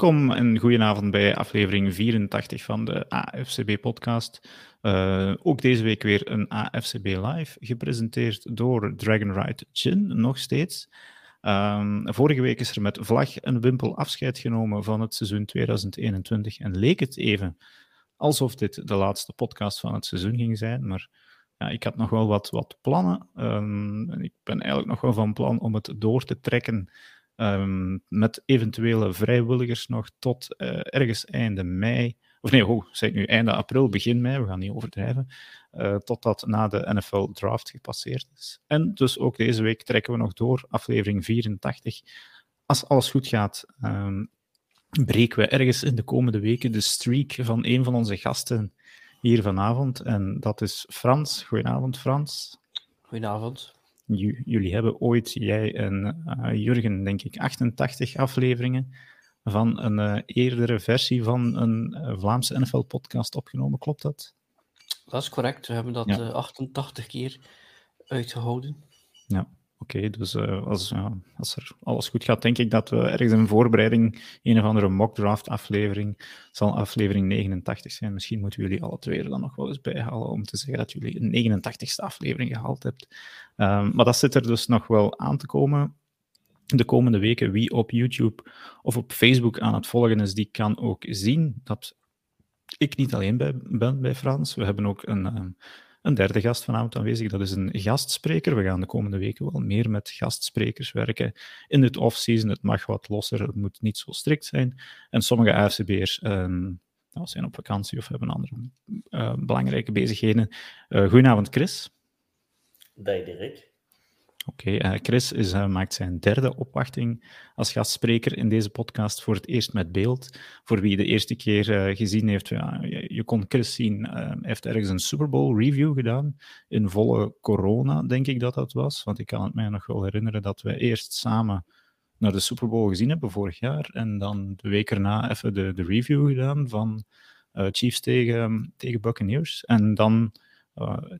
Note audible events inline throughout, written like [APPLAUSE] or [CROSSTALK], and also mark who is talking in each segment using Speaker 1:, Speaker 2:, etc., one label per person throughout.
Speaker 1: welkom en goedenavond bij aflevering 84 van de AFCB-podcast. Uh, ook deze week weer een AFCB Live, gepresenteerd door Dragon Ride Chin, nog steeds. Um, vorige week is er met vlag en wimpel afscheid genomen van het seizoen 2021 en leek het even alsof dit de laatste podcast van het seizoen ging zijn, maar ja, ik had nog wel wat, wat plannen. Um, ik ben eigenlijk nog wel van plan om het door te trekken um, met eventuele vrijwilligers nog tot uh, ergens einde mei. Of nee, oh, zeg nu einde april, begin mei, we gaan niet overdrijven. Uh, totdat na de NFL draft gepasseerd is. En dus ook deze week trekken we nog door, aflevering 84. Als alles goed gaat, um, breken we ergens in de komende weken de streak van een van onze gasten hier vanavond. En dat is Frans. Goedenavond, Frans.
Speaker 2: Goedenavond.
Speaker 1: Jullie hebben ooit, jij en uh, Jurgen, denk ik, 88 afleveringen van een uh, eerdere versie van een uh, Vlaamse NFL-podcast opgenomen. Klopt dat?
Speaker 2: Dat is correct. We hebben dat ja. 88 keer uitgehouden.
Speaker 1: Ja. Oké, dus uh, als, als er alles goed gaat, denk ik dat we ergens in voorbereiding een of andere mock-draft aflevering, zal aflevering 89 zijn. Misschien moeten jullie alle twee er dan nog wel eens bij halen om te zeggen dat jullie een 89ste aflevering gehaald hebt. Um, maar dat zit er dus nog wel aan te komen de komende weken. Wie op YouTube of op Facebook aan het volgen is, die kan ook zien dat ik niet alleen ben bij Frans. We hebben ook een... Een derde gast vanavond aanwezig. Dat is een gastspreker. We gaan de komende weken wel meer met gastsprekers werken. In het off-season, het mag wat losser, het moet niet zo strikt zijn. En sommige AFCB'ers nou, zijn op vakantie of hebben andere uh, belangrijke bezigheden. Uh, goedenavond, Chris.
Speaker 3: Dag, Dirk.
Speaker 1: Oké, uh, Chris is, uh, maakt zijn derde opwachting als gastspreker in deze podcast voor het eerst met beeld. Voor wie de eerste keer uh, gezien heeft, ja, je, kon Chris zien, hij heeft ergens een Super Bowl review gedaan, in volle corona, denk ik dat dat was. Want ik kan het mij nog wel herinneren dat we eerst samen naar de Super Bowl gezien hebben vorig jaar, en dan de week erna even de, de review gedaan van Chiefs tegen, tegen Buccaneers. En dan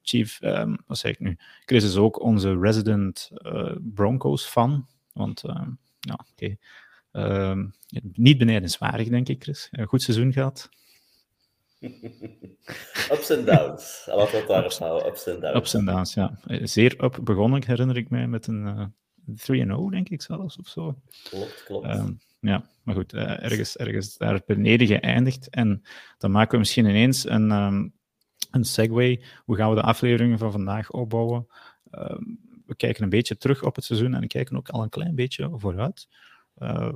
Speaker 1: Chief, um, wat zeg ik nu? Chris is ook onze resident uh, Broncos fan. Want, uh, ja, oké. Okay. Um, niet benijdenswaardig, denk ik, Chris. Een goed seizoen gehad. [LAUGHS]
Speaker 3: ups en downs. Laten we het houden. Ups en downs.
Speaker 1: Ups en downs, ja. Zeer up begonnen, herinner ik mij, met een 3-0, denk ik zelfs, of zo.
Speaker 3: Klopt, klopt.
Speaker 1: Um, ja, maar goed, ergens, ergens daar beneden geëindigd. En dan maken we misschien ineens een, um, een segue. Hoe gaan we de afleveringen van vandaag opbouwen? Uh, we kijken een beetje terug op het seizoen en kijken ook al een klein beetje vooruit. Uh,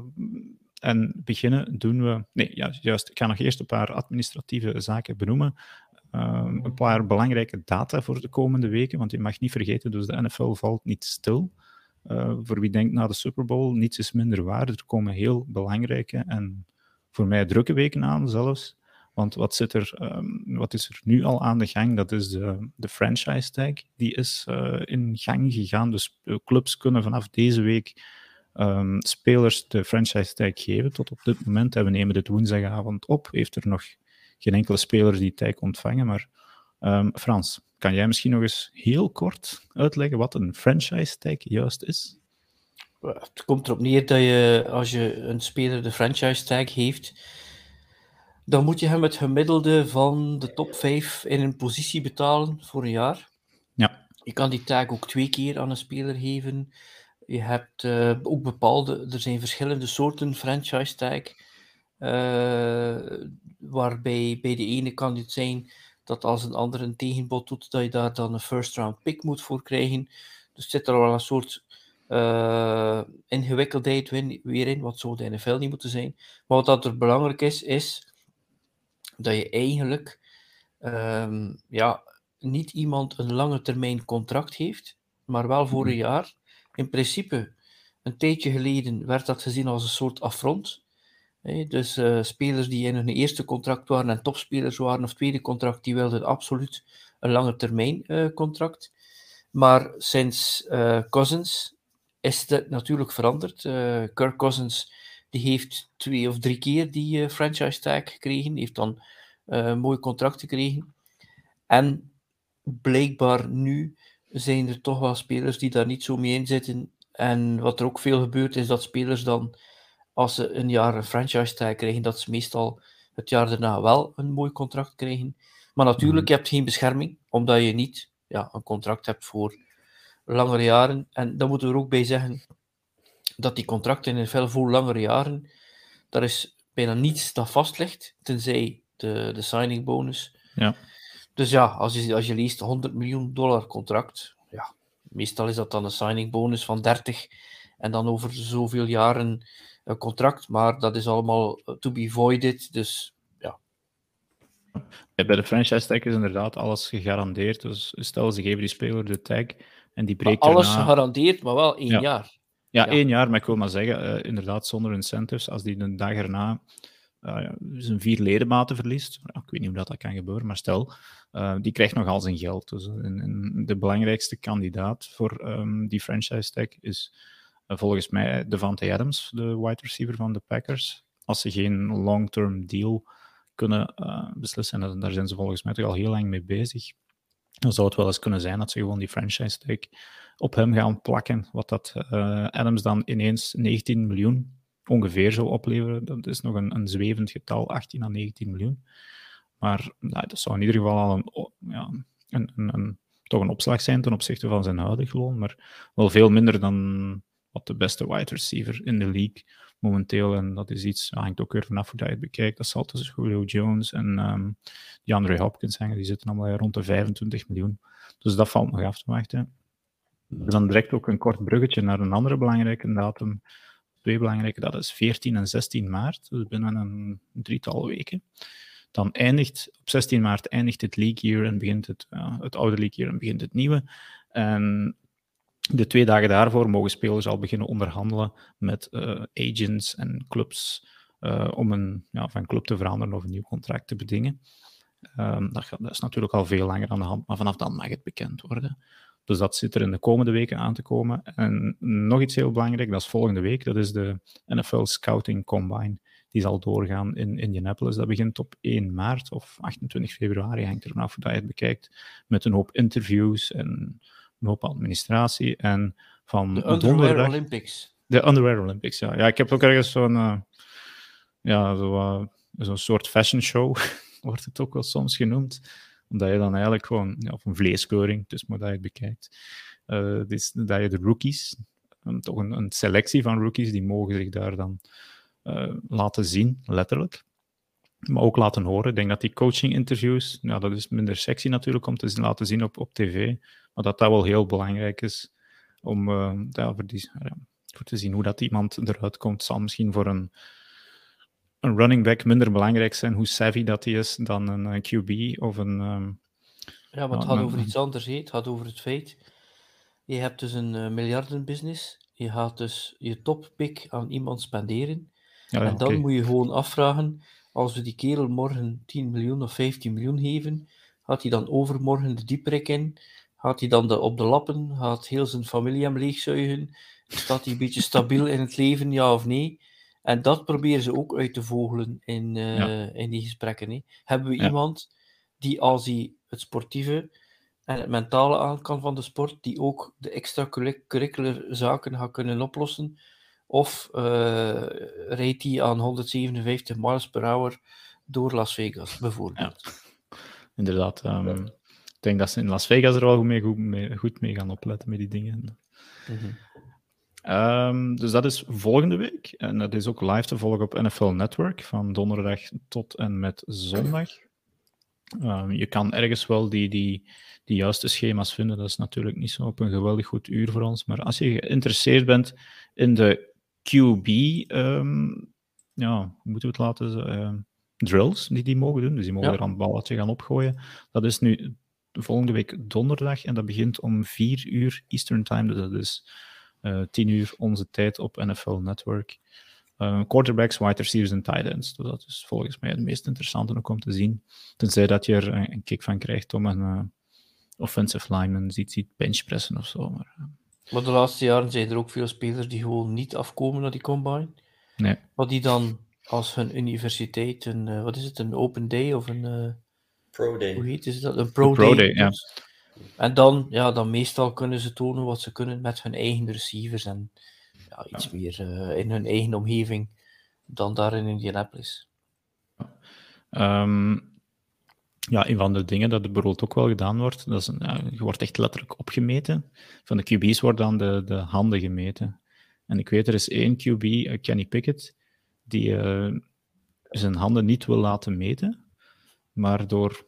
Speaker 1: en beginnen doen we. Nee, ja, juist. Ik ga nog eerst een paar administratieve zaken benoemen. Uh, een paar belangrijke data voor de komende weken, want je mag niet vergeten, dus de NFL valt niet stil. Voor wie denkt na de Super Bowl, niets is minder waar. Er komen heel belangrijke en voor mij drukke weken aan zelfs. Want wat, zit er, um, wat is er nu al aan de gang? Dat is de, de franchise tag. Die is uh, in gang gegaan. Dus clubs kunnen vanaf deze week um, spelers de franchise tag geven. Tot op dit moment, en we nemen dit woensdagavond op, heeft er nog geen enkele speler die tag ontvangen. Maar um, Frans, kan jij misschien nog eens heel kort uitleggen wat een franchise tag juist is?
Speaker 2: Het komt erop neer dat je, als je een speler de franchise tag heeft, dan moet je hem het gemiddelde van de top 5 in een positie betalen voor een jaar.
Speaker 1: Ja.
Speaker 2: Je kan die tag ook twee keer aan een speler geven. Je hebt uh, ook bepaalde, er zijn verschillende soorten franchise tag. Uh, waarbij bij de ene kan het zijn dat als een ander een tegenbod doet, dat je daar dan een first round pick moet voor krijgen. Dus zit er wel een soort uh, ingewikkeldheid weer in, wat zou de NFL niet moeten zijn. Maar wat dat er belangrijk is, is dat je eigenlijk um, ja, niet iemand een lange termijn contract heeft, maar wel voor een mhm. jaar. In principe, een tijdje geleden werd dat gezien als een soort affront. dus uh, spelers die in hun eerste contract waren en topspelers waren of tweede contract, die wilden absoluut een lange termijn uh, contract. Maar sinds uh, Cousins is dat natuurlijk veranderd. Kirk Cousins die heeft twee of drie keer die franchise tag gekregen, heeft dan een mooi contract gekregen. En blijkbaar nu zijn er toch wel spelers die daar niet zo mee in zitten. En wat er ook veel gebeurt, is dat spelers dan als ze een jaar een franchise tag krijgen, dat ze meestal het jaar daarna wel een mooi contract krijgen. Maar natuurlijk,
Speaker 1: Mhm.
Speaker 2: je hebt geen bescherming, omdat je niet ja, een contract hebt voor langere jaren. En dan moeten we er ook bij zeggen dat die contracten in veel voor langere jaren, daar is bijna niets dat vast ligt, tenzij de, de signing bonus.
Speaker 1: Ja.
Speaker 2: Dus ja, als je, als je leest 100 miljoen dollar contract, ja, meestal is dat dan een signing bonus van 30 en dan over zoveel jaren een contract, maar dat is allemaal eh, to be voided, dus
Speaker 1: Ja, bij de franchise tag is inderdaad alles gegarandeerd. Dus stel, ze geven die speler de tag en die
Speaker 2: maar
Speaker 1: breekt
Speaker 2: alles
Speaker 1: daarna...
Speaker 2: gegarandeerd, maar wel één
Speaker 1: Ja.
Speaker 2: jaar.
Speaker 1: Ja,
Speaker 2: Ja.
Speaker 1: één jaar, maar ik wil maar zeggen, eh, inderdaad zonder incentives, als die de dag erna eh, zijn vier ledematen verliest, ik weet niet hoe dat, dat kan gebeuren, maar stel, eh, die krijgt nog al zijn geld. Dus en, en de belangrijkste kandidaat voor ehm, die franchise tag is volgens mij Devante Adams, de wide receiver van de Packers. Als ze geen long-term deal kunnen beslissen, en daar zijn ze volgens mij toch al heel lang mee bezig, dan zou het wel eens kunnen zijn dat ze gewoon die franchise tag op hem gaan plakken. Wat dat eh, Adams dan ineens 19 miljoen ongeveer zou opleveren. Dat is nog een, een zwevend getal, 18 à 19 miljoen. Maar nou, dat zou in ieder geval al een, ja, een, een, toch een opslag zijn ten opzichte van zijn huidige loon. Maar wel veel minder dan wat de beste wide receiver in de league momenteel. En dat is iets, hangt ook weer vanaf hoe je het bekijkt. Dat zal tussen Julio Jones en ehm die Andre Hopkins hangen. Die zitten allemaal rond de 25 miljoen. Dus dat valt nog af te wachten. Dan direct ook een kort bruggetje naar een andere belangrijke datum. Twee belangrijke, dat is 14 en 16 maart, dus binnen een drietal weken. Dan eindigt, op 16 maart eindigt het league year en begint het, het oude league year en begint het nieuwe. En de twee dagen daarvoor mogen spelers al beginnen onderhandelen met eh, agents en clubs eh, om een, ja, van club te veranderen of een nieuw contract te bedingen. Ehm, dat, dat is natuurlijk al veel langer aan de hand, maar vanaf dan mag het bekend worden. Dus dat zit er in de komende weken aan te komen. En nog iets heel belangrijk, dat is volgende week, dat is de NFL Scouting Combine. Die zal doorgaan in Indianapolis. Dat begint op 1 maart of 28 februari, hangt er vanaf hoe dat je het bekijkt, met een hoop interviews en een hoop administratie. En van
Speaker 2: De Underwear
Speaker 1: donderdag...
Speaker 2: Olympics.
Speaker 1: De Underwear Olympics, ja. Ja, ik heb ook ergens zo'n... eh, ja, zo, eh, zo'n soort fashion show, [LAUGHS] wordt het ook wel soms genoemd. Omdat je dan eigenlijk gewoon... Ja, of een vleeskeuring, dus maar dat je het bekijkt. Eh, dus dat je de rookies, toch een, een selectie van rookies, die mogen zich daar dan eh, laten zien, letterlijk. Maar ook laten horen. Ik denk dat die coaching-interviews, ja, dat is minder sexy natuurlijk om te laten zien op, op tv, maar dat dat wel heel belangrijk is om eh, voor, die, voor te zien hoe dat iemand eruit komt. zal misschien voor een, een running back minder belangrijk zijn hoe savvy dat hij is dan een eh, QB of een... ehm,
Speaker 2: Ja, maar het gaat over iets anders. hè. Het gaat over het feit, je hebt dus een eh, miljardenbusiness. Je gaat dus je toppick aan iemand spenderen.
Speaker 1: ja, ja,
Speaker 2: en dan moet je gewoon afvragen, als we die kerel morgen 10 miljoen of 15 miljoen geven, gaat hij dan overmorgen de dieprik in? Gaat hij dan de, op de lappen? Gaat heel zijn familie hem leegzuigen? Staat hij een beetje stabiel in het leven, ja of nee? En dat proberen ze ook uit te vogelen in, eh,
Speaker 1: Ja.
Speaker 2: in die gesprekken. Hè. Hebben we
Speaker 1: Ja.
Speaker 2: iemand die als hij het sportieve en het mentale aan kan van de sport, die ook de extracurricular zaken gaat kunnen oplossen? Of eh rijdt hij aan 157 miles per hour door Las Vegas, bijvoorbeeld?
Speaker 1: Inderdaad. ehm, ik denk dat ze in Las Vegas er wel goed mee, goed mee, gaan opletten met die dingen.
Speaker 2: Mhm.
Speaker 1: Ehm, dus dat is volgende week. En dat is ook live te volgen op NFL Network van donderdag tot en met zondag. Ehm, je kan ergens wel die, die, die juiste schema's vinden. Dat is natuurlijk niet zo op een geweldig goed uur voor ons. Maar als je geïnteresseerd bent in de QB, ehm, ja, hoe moeten we het laten? Ehm, drills die die mogen doen. Dus die mogen
Speaker 2: Ja.
Speaker 1: er een balletje gaan opgooien. Dat is nu volgende week donderdag en dat begint om 4 uur Eastern Time. Dus dat is eh 10 uur onze tijd op NFL Network. Eh, quarterbacks, wide receivers en tight ends. Dus dat is volgens mij het meest interessante ook om te zien. Tenzij dat je er een, een kick van krijgt om een eh, offensive lineman ziet, ziet benchpressen of zo. Maar,
Speaker 2: Maar de laatste jaren zijn er ook veel spelers die gewoon niet afkomen naar die combine.
Speaker 1: nee.
Speaker 2: Maar die dan als hun universiteit een, wat is het, een open day of een, eh,
Speaker 3: Pro Day.
Speaker 2: hoe heet is dat, een pro,
Speaker 1: pro
Speaker 2: day.
Speaker 1: day, ja.
Speaker 2: En dan, ja, dan meestal kunnen ze tonen wat ze kunnen met hun eigen receivers en ja, iets meer eh, in hun eigen omgeving dan daar in Indianapolis.
Speaker 1: Ehm, ja, een van de dingen dat er bijvoorbeeld ook wel gedaan wordt, dat is een, ja, je wordt echt letterlijk opgemeten. Van de QB's worden dan de, de handen gemeten. En ik weet, er is één QB, eh, Kenny Pickett, die eh, zijn handen niet wil laten meten, maar door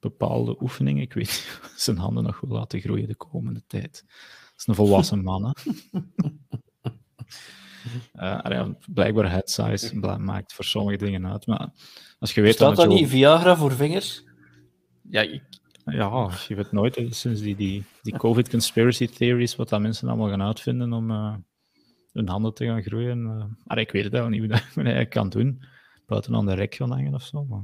Speaker 1: bepaalde oefeningen, ik weet niet, zijn handen nog wil laten groeien de komende tijd. Dat is een volwassen man, hè. [LAUGHS] Uh, ja, blijkbaar head size maakt voor sommige dingen uit. Maar als je weet
Speaker 2: Staat dat niet Viagra voor vingers?
Speaker 1: Ja, ik, ja, je weet nooit, sinds die, die, die COVID conspiracy theories, wat dat mensen allemaal gaan uitvinden om uh, hun handen te gaan groeien. Uh, ik weet het eigenlijk niet hoe dat je kan doen. Buiten aan de rek gaan hangen of zo. Maar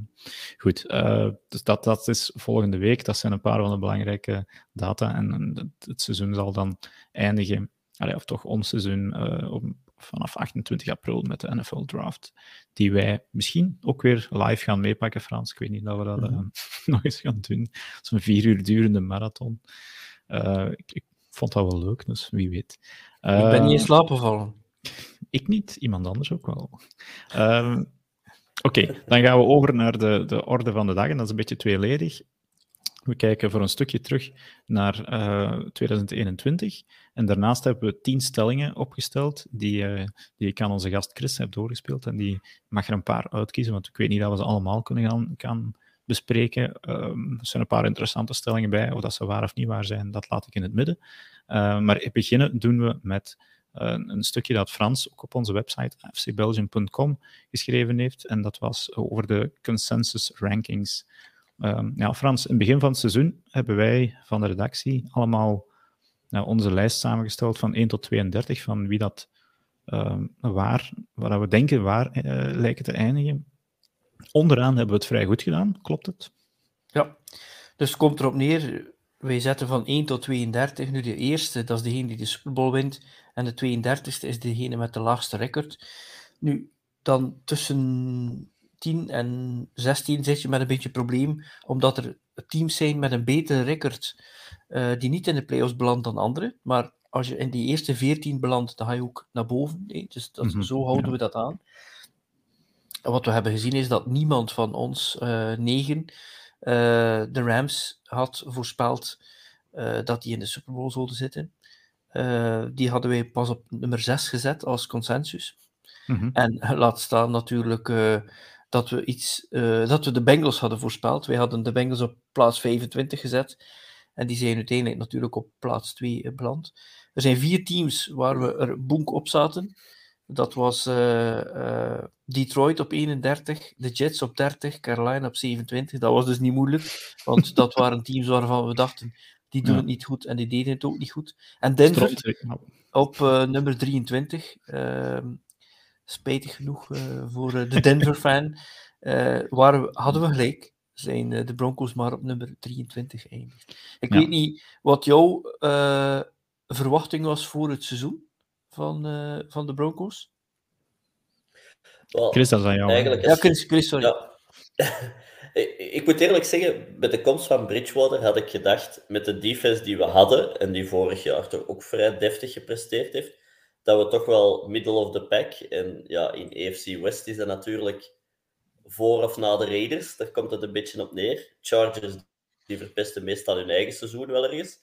Speaker 1: goed, uh, dus dat, dat is volgende week. Dat zijn een paar van de belangrijke data. En het, het seizoen zal dan eindigen, allee, of toch ons seizoen, op vanaf 28 april met de NFL Draft, die wij misschien ook weer live gaan meepakken, Frans. Ik weet niet dat we dat uh, [LAUGHS] nog eens gaan doen. Zo'n vier uur durende marathon. Ik, ik, vond dat wel leuk, dus wie weet.
Speaker 2: Ik ben niet in slaap gevallen.
Speaker 1: Ik niet, iemand anders ook wel. Ehm, oké, dan gaan we over naar de, de orde van de dag, en dat is een beetje tweeledig. We kijken voor een stukje terug naar uh, eh, 2021. En daarnaast hebben we tien stellingen opgesteld, die, uh, die ik aan onze gast Chris heb doorgespeeld. En die mag er een paar uitkiezen, want ik weet niet dat we ze allemaal kunnen gaan, bespreken. Um, er zijn een paar interessante stellingen bij, of dat ze waar of niet waar zijn, dat laat ik in het midden. Uh, maar beginnen doen we met een stukje dat Frans ook op onze website fcbelgium.com geschreven heeft. En dat was over de consensus rankings Um, ja, Frans, in het begin van het seizoen hebben wij van de redactie allemaal nou, onze lijst samengesteld van 1 tot 32 van wie dat um, waar, waar we denken waar uh, lijken te eindigen. Onderaan hebben we het vrij goed gedaan, klopt het?
Speaker 2: Ja, dus komt erop neer, wij zetten van 1 tot 32. Nu de eerste, dat is degene die de Super Bowl wint. En de 32e is degene met de laagste record. Nu, dan tussen 10 en 16 zit je met een beetje probleem, omdat er teams zijn met een betere record uh, die niet in de playoffs belandt dan anderen. Maar als je in die eerste 14 belandt, dan ga je ook naar boven. Dus dat, mm -hmm. zo houden ja. we dat aan. En wat we hebben gezien is dat niemand van ons uh, negen de Rams had voorspeld dat die in de Super Bowl zouden zitten. die hadden wij pas op nummer 6 gezet als consensus. Mm -hmm. En [LAUGHS] laat staan natuurlijk dat we, iets, uh, dat we de Bengals hadden voorspeld. Wij hadden de Bengals op plaats 25 gezet. En die zijn uiteindelijk natuurlijk op plaats 2 uh, beland. Er zijn vier teams waar we er boek op zaten. Dat was uh, Detroit op 31, de Jets op 30, Carolina op 27. Dat was dus niet moeilijk, want [LAUGHS] dat waren teams waarvan we dachten, die doen ja. het niet goed en die deden het ook niet goed. En Denver op nummer 23 spijtig genoeg voor de Denver-fan, [LAUGHS] hadden we gelijk. Zijn de Broncos maar op nummer 23 eindigd. Ik ja. weet niet wat jouw verwachting was voor het seizoen van, van de Broncos.
Speaker 1: Well, Chris, dat is aan jou.
Speaker 2: Eigenlijk is... Ja, Chris, Chris sorry. Ja. [LAUGHS]
Speaker 3: ik moet eerlijk zeggen, met de komst van Bridgewater had ik gedacht, met de defense die we hadden, en die vorig jaar toch ook vrij deftig gepresteerd heeft, dat we toch wel middle of the pack. En ja, in AFC West is dat natuurlijk voor of na de Raiders. Daar komt het een beetje op neer. Chargers die verpesten meestal hun eigen seizoen wel ergens.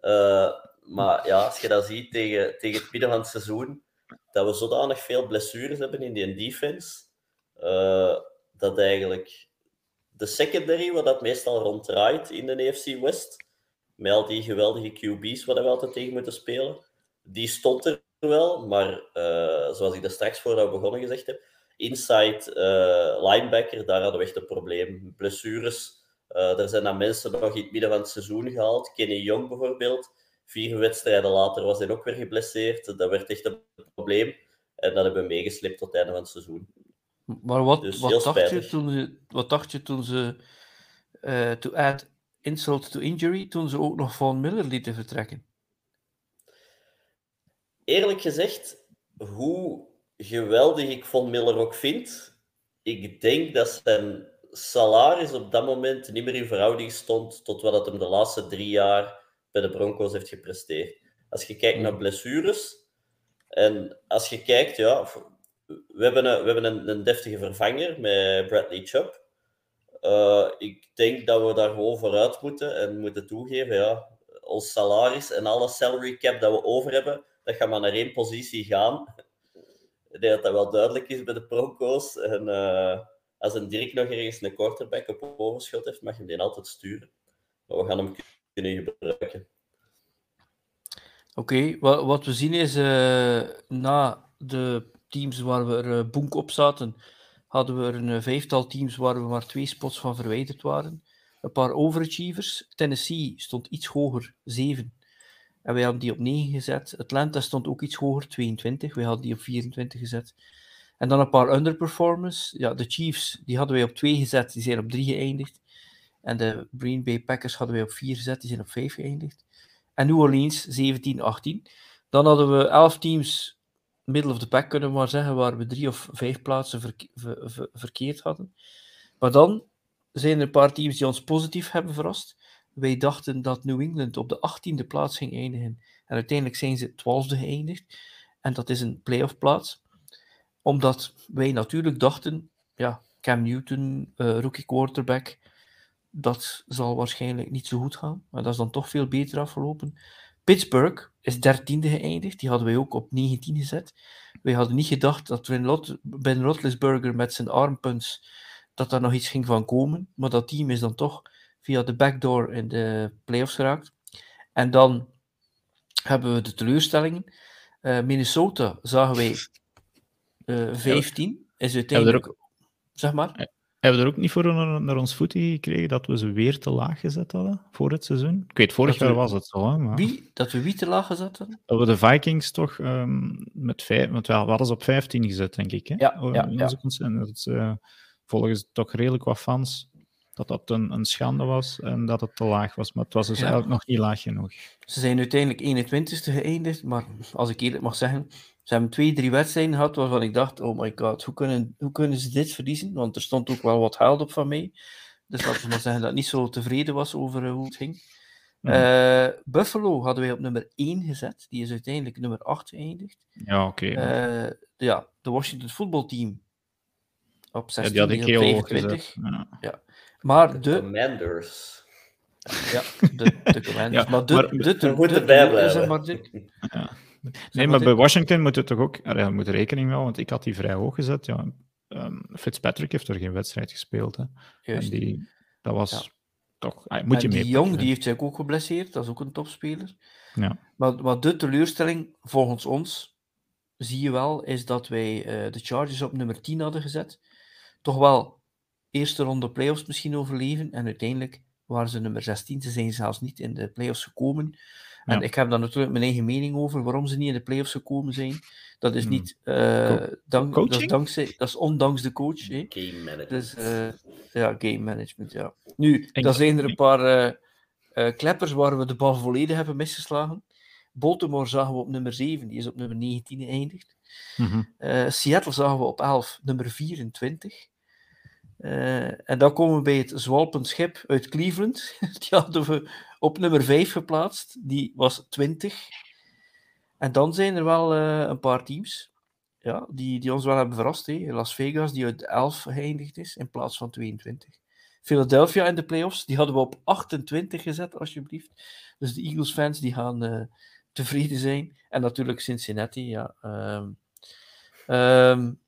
Speaker 3: Uh, maar ja, als je dat ziet tegen, tegen het midden van het seizoen, dat we zodanig veel blessures hebben in die defense, uh, dat eigenlijk de secondary, wat dat meestal ronddraait in de AFC West, met al die geweldige QB's waar we altijd tegen moeten spelen, die stond er wel, maar uh, zoals ik daar straks voordat we begonnen gezegd heb, inside linebacker, daar hadden we echt een probleem. Blessures, er zijn dan mensen nog in het midden van het seizoen gehaald. Kenny Young bijvoorbeeld, vier wedstrijden later was hij ook weer geblesseerd. Dat werd echt een probleem. En dat hebben we meegeslept tot het einde van het seizoen.
Speaker 2: Maar wat, dus wat, dacht, je toen ze, wat dacht je toen ze, uh, to add insult to injury, toen ze ook nog Van Miller lieten vertrekken?
Speaker 3: eerlijk gezegd, hoe geweldig ik Von Miller ook vind, ik denk dat zijn salaris op dat moment niet meer in verhouding stond tot wat het hem de laatste drie jaar bij de Broncos heeft gepresteerd. Als je kijkt naar blessures en als je kijkt, ja, we hebben een, we hebben een, een deftige vervanger met Bradley Chubb. Uh, ik denk dat we daar gewoon vooruit moeten en moeten toegeven, ja, ons salaris en alle salary cap dat we over hebben, dat gaat maar naar één positie gaan. Ik denk dat dat wel duidelijk is bij de Broncos. En uh, als een Dirk nog ergens een quarterback op overschot heeft, mag je hem die altijd sturen. Maar we gaan hem kunnen gebruiken.
Speaker 2: Oké, wat, we zien is uh, na de teams waar we er uh, boek op zaten, hadden we een vijftal teams waar we maar twee spots van verwijderd waren. Een paar overachievers. Tennessee stond iets hoger, 7. En wij hadden die op 9 gezet. Atlanta stond ook iets hoger, 22. Wij hadden die op 24 gezet. En dan een paar underperformers. Ja, de Chiefs, die hadden wij op 2 gezet. Die zijn op 3 geëindigd. En de Green Bay Packers hadden wij op 4 gezet. Die zijn op 5 geëindigd. En New Orleans 17-18. Dan hadden we 11 teams middle of the pack, kunnen we maar zeggen, waar we drie of vijf plaatsen verkeerd hadden. Maar dan zijn er een paar teams die ons positief hebben verrast. Wij dachten dat New England op de 18e plaats ging eindigen. En uiteindelijk zijn ze 12e geëindigd. En dat is een playoff plaats. Omdat wij natuurlijk dachten, ja, Cam Newton, uh, rookie quarterback, dat zal waarschijnlijk niet zo goed gaan. Maar dat is dan toch veel beter afgelopen. Pittsburgh is dertiende geëindigd. Die hadden wij ook op 19 gezet. Wij hadden niet gedacht dat Ben Roethlisberger met zijn armpunts dat daar nog iets ging van komen. Maar dat team is dan toch via de backdoor in de playoffs geraakt. En dan hebben we de teleurstellingen. Uh, Minnesota zagen wij eh, 15. Is uiteindelijk... Zeg maar.
Speaker 1: Hebben we er ook niet voor naar, naar ons voeten gekregen dat we ze weer te laag gezet hadden voor het seizoen? Ik weet, vorig jaar was het zo. Hè, maar...
Speaker 2: Wie? Dat we wie te laag gezet hadden?
Speaker 1: Dat we de Vikings toch um, met vijf... Want we hadden ze op 15 gezet, denk ik. Hè?
Speaker 2: Ja, ja, ja.
Speaker 1: Dat, uh, volgens toch redelijk wat fans dat dat een, een schande was en dat het te laag was. Maar het was dus eigenlijk nog niet laag genoeg.
Speaker 2: Ze zijn uiteindelijk 21ste geëindigd, maar als ik eerlijk mag zeggen, ze hebben twee, drie wedstrijden gehad waarvan ik dacht, oh my god, hoe kunnen, hoe kunnen ze dit verliezen? Want er stond ook wel wat geld op van mij. Dus laten we maar zeggen dat ik niet zo tevreden was over eh, hoe het ging. Uh, Buffalo hadden wij op nummer 1 gezet. Die is uiteindelijk nummer 8 geëindigd.
Speaker 1: Ja, oké.
Speaker 2: Uh, ja, de Washington voetbalteam op 16
Speaker 1: ja, die had ik heel 25.
Speaker 2: Ja. ja. Maar de...
Speaker 3: Commanders.
Speaker 2: Ja, de, de [LAUGHS] Commanders.
Speaker 3: ja,
Speaker 2: maar de...
Speaker 3: Maar,
Speaker 2: de, de,
Speaker 3: de, de, de,
Speaker 2: zeg maar, de,
Speaker 1: ja. Nee, maar bij Washington moet het toch ook... Er moet rekening mee want ik had die vrij hoog gezet. Ja, um, Fitzpatrick heeft er geen wedstrijd gespeeld. Hè.
Speaker 2: Juist.
Speaker 1: En die, dat was ja. toch... Ah, moet je
Speaker 2: en
Speaker 1: die
Speaker 2: Jong, die heeft zich ook geblesseerd. Dat is ook een topspeler.
Speaker 1: Ja.
Speaker 2: Maar, maar de teleurstelling, volgens ons, zie je wel, is dat wij uh, de Chargers op nummer 10 hadden gezet. Toch wel eerste ronde playoffs misschien overleven. En uiteindelijk waren ze nummer 16. Ze zijn zelfs niet in de playoffs gekomen. En ik heb daar natuurlijk mijn eigen mening over waarom ze niet in de playoffs gekomen zijn. Dat is hmm. niet uh, dank, dat is dankzij, dat is ondanks de coach. Hè.
Speaker 3: Game management.
Speaker 2: Dus, uh, ja, game management, ja. Nu, dan zijn er een paar uh, kleppers waar we de bal volledig hebben misgeslagen. Baltimore zagen we op nummer 7, die is op nummer 19 geëindigd.
Speaker 1: Mm -hmm.
Speaker 2: Seattle zagen we op 11, nummer 24. Uh, en dan komen we bij het zwalpend schip uit Cleveland. [LAUGHS] Die hadden we op nummer 5 geplaatst. Die was 20. En dan zijn er wel uh, een paar teams ja, die, die ons wel hebben verrast. Hè. Las Vegas, die uit 11 geëindigd is in plaats van 22. Philadelphia in de playoffs, die hadden we op 28 gezet, alsjeblieft. Dus de Eagles-fans die gaan uh, tevreden zijn. En natuurlijk Cincinnati, ja. Um, um,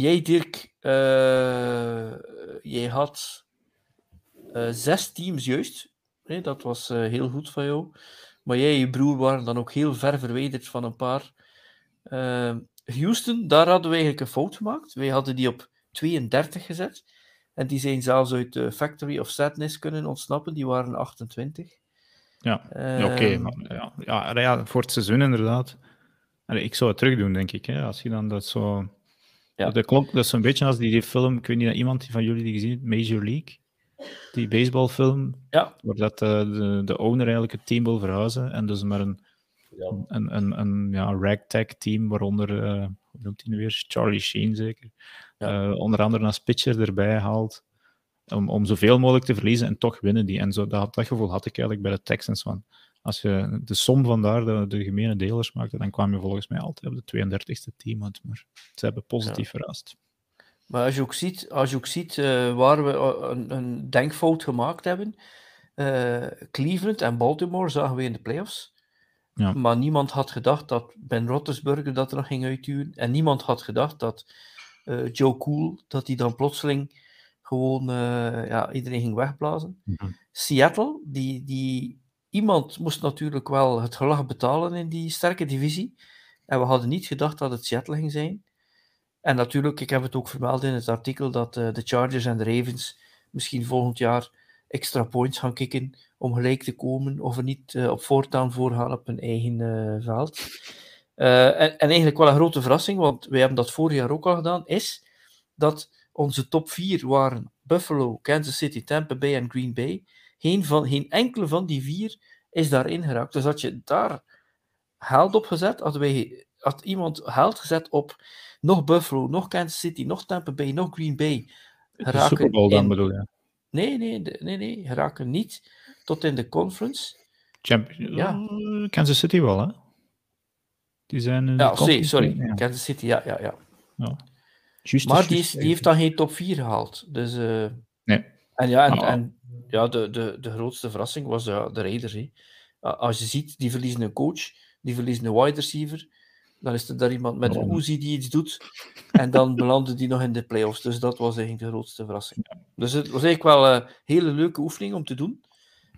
Speaker 2: jij, Dirk, uh, jij had uh, zes teams juist. Nee, dat was uh, heel goed van jou. Maar jij en je broer waren dan ook heel ver verwijderd van een paar. Houston, daar hadden we eigenlijk een fout gemaakt. Wij hadden die op 32 gezet. En die zijn zelfs uit de Factory of Sadness kunnen ontsnappen. Die waren 28.
Speaker 1: Ja, ja oké. Okay. Ja, ja, ja, voor het seizoen inderdaad. Ik zou het terug doen, denk ik. Hè, als je dan dat zo ja. Dat, klonk, dat is een beetje als die, die film, ik weet niet, iemand van jullie die gezien heeft, Major League, die baseballfilm,
Speaker 2: ja.
Speaker 1: waar dat, uh, de, de owner eigenlijk het team wil verhuizen en dus maar een, ja. een, een, een ja, ragtag team, waaronder, uh, hoe noemt hij nu weer, Charlie Sheen zeker, ja. uh, onder andere als pitcher erbij haalt, om, om zoveel mogelijk te verliezen en toch winnen die. En zo, dat, dat gevoel had ik eigenlijk bij de Texans van, als je de som van daar de, de gemene delers maakte, dan kwam je volgens mij altijd op de 32e team. uit. Maar ze hebben positief verrast.
Speaker 2: Maar als je ook ziet, als je ook ziet eh, waar we eh, een, een denkfout gemaakt hebben, eh, Cleveland en Baltimore zagen we in de playoffs.
Speaker 1: Ja.
Speaker 2: Maar niemand had gedacht dat Ben Roethlisberger dat er nog ging uitduwen. En niemand had gedacht dat Joe Cool, dat hij dan plotseling gewoon ja, iedereen ging wegblazen.
Speaker 1: Mhm.
Speaker 2: Seattle, die, die, iemand moest natuurlijk wel het gelag betalen in die sterke divisie. En we hadden niet gedacht dat het Seattle ging zijn. En natuurlijk, ik heb het ook vermeld in het artikel, dat eh, de Chargers en de Ravens misschien volgend jaar extra points gaan kicken om gelijk te komen of er niet eh, op voortaan voor gaan op hun eigen eh, veld. En, en eigenlijk wel een grote verrassing, want wij hebben dat vorig jaar ook al gedaan, is dat onze top 4 waren Buffalo, Kansas City, Tampa Bay en Green Bay. Geen, van, geen enkele van die vier is daarin geraakt. Dus had je daar geld op gezet, had, wij, had iemand geld gezet op nog Buffalo, nog Kansas City, nog Tampa Bay, nog Green Bay.
Speaker 1: De
Speaker 2: geraken
Speaker 1: Super Bowl dan
Speaker 2: in-
Speaker 1: bedoel je?
Speaker 2: Nee, nee, de- nee, nee, geraken niet tot in de conference.
Speaker 1: Champ
Speaker 2: Ja.
Speaker 1: Eh, Kansas City wel, hè? Die zijn... in de
Speaker 2: Ja, sorry.
Speaker 1: Ja.
Speaker 2: Kansas City, ja, ja, ja.
Speaker 1: Juist,
Speaker 2: Maar
Speaker 1: juist,
Speaker 2: die, is, die heeft dan geen top 4 gehaald. Dus, eh,
Speaker 1: Nee.
Speaker 2: En ja, en,
Speaker 1: Ah.
Speaker 2: en ja, de, de, de grootste verrassing was ja, de Raiders. Hè. Als je ziet, die verliezen een coach, die verliezen een wide receiver, dan is er daar iemand met een. Uzi die iets doet, en dan [LAUGHS] belanden die nog in de playoffs. Dus dat was eigenlijk de grootste verrassing. Dus het was eigenlijk wel een hele leuke oefening om te doen.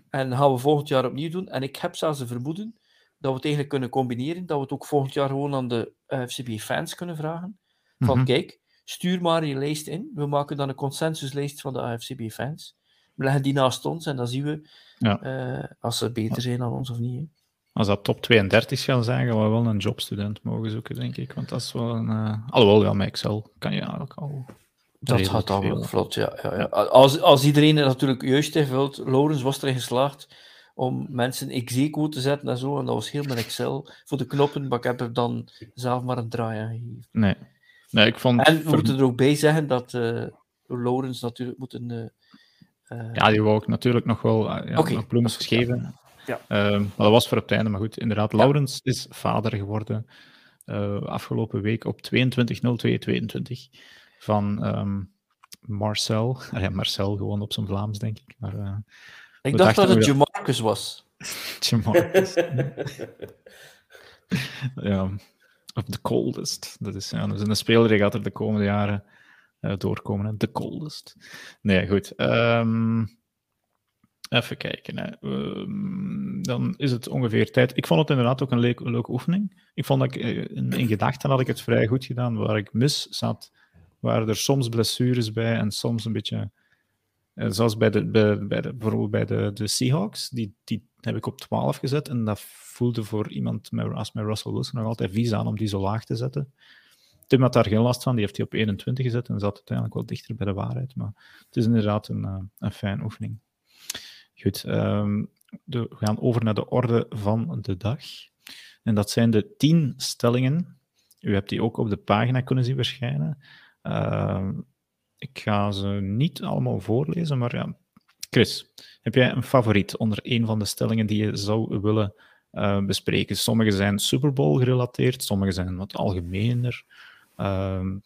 Speaker 2: En dat gaan we volgend jaar opnieuw doen. En ik heb zelfs een vermoeden dat we het eigenlijk kunnen combineren, dat we het ook volgend jaar gewoon aan de FCB-fans kunnen vragen. Van
Speaker 1: Mhm.
Speaker 2: kijk, stuur maar je lijst in. We maken dan een consensuslijst van de AFCB-fans. We leggen die naast ons en dan zien we
Speaker 1: Ja.
Speaker 2: eh, als ze beter zijn dan ons of niet. hè.
Speaker 1: Als dat top 32 gaan zijn, gaan we wel een jobstudent mogen zoeken, denk ik. Want dat is wel een... eh, Alhoewel, ja, met Excel kan je eigenlijk al...
Speaker 2: Dat gaat dan wel
Speaker 1: veel.
Speaker 2: vlot, ja. ja, ja. Als, als iedereen natuurlijk juist invult, Laurens was erin geslaagd om mensen execo te zetten en zo, en dat was heel met Excel voor de knoppen, maar ik heb er dan zelf maar een draai aan gegeven.
Speaker 1: Nee. Nee, ik vond...
Speaker 2: En we
Speaker 1: ver-
Speaker 2: moeten er ook bij zeggen dat eh Laurens natuurlijk moet een...
Speaker 1: Ja, die wou ik natuurlijk nog wel eh, ja, nog bloemetjes geven.
Speaker 2: Ja.
Speaker 1: Ehm, maar dat was voor op het einde. Maar goed, inderdaad, Laurens is vader geworden eh, afgelopen week op 22.02.22 van ehm, Marcel. [LAUGHS] Ja, Marcel gewoon op zijn Vlaams, denk ik. Maar eh
Speaker 2: ik dacht dat het Jamarcus was. [LAUGHS]
Speaker 1: Jamarcus. [LAUGHS] ja, of the coldest. Dat is, ja, dat is een speler die gaat er de komende jaren eh, doorkomen. hè. The coldest. Nee, goed. Ehm, even kijken. Hè. Ehm, dan is het ongeveer tijd. Ik vond het inderdaad ook een leuk- leuke oefening. Ik vond dat eh, in, gedachten had ik het vrij goed gedaan. Waar ik mis zat, waren er soms blessures bij en soms een beetje... eh, zoals bij de, bij, bij de, bijvoorbeeld bij de, de Seahawks, die, die heb ik op 12 gezet. En dat voelde voor iemand als met Russell Wilson nog altijd vies aan om die zo laag te zetten. Tim had daar geen last van, die heeft hij op 21 gezet en zat uiteindelijk wel dichter bij de waarheid. Maar het is inderdaad een, eh, een fijn oefening. Goed, ehm, we gaan over naar de orde van de dag. En dat zijn de 10 stellingen. U hebt die ook op de pagina kunnen zien verschijnen. Ehm, ik ga ze niet allemaal voorlezen, maar ja. Chris, heb jij een favoriet onder een van de stellingen die je zou willen eh, bespreken? Sommige zijn Super Bowl gerelateerd, sommige zijn wat algemener. Ehm,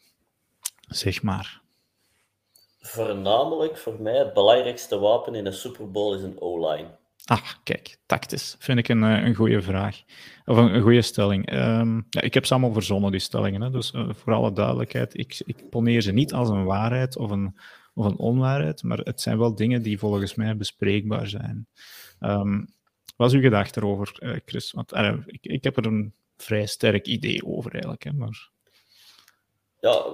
Speaker 1: zeg maar.
Speaker 3: Voornamelijk voor mij het belangrijkste wapen in een Super Bowl is een O-line.
Speaker 1: Ah, kijk, tactisch. Vind ik een, eh, een goede vraag. Of een, een goede stelling. Ehm, ja, ik heb ze allemaal verzonnen, die stellingen. Hè? Dus eh, voor alle duidelijkheid, ik, ik poneer ze niet als een waarheid of een, of een onwaarheid, maar het zijn wel dingen die volgens mij bespreekbaar zijn. Ehm, wat is uw gedachte erover, eh, Chris? Want ik, ik heb er een vrij sterk idee over eigenlijk. Hè? Maar,
Speaker 3: Ja,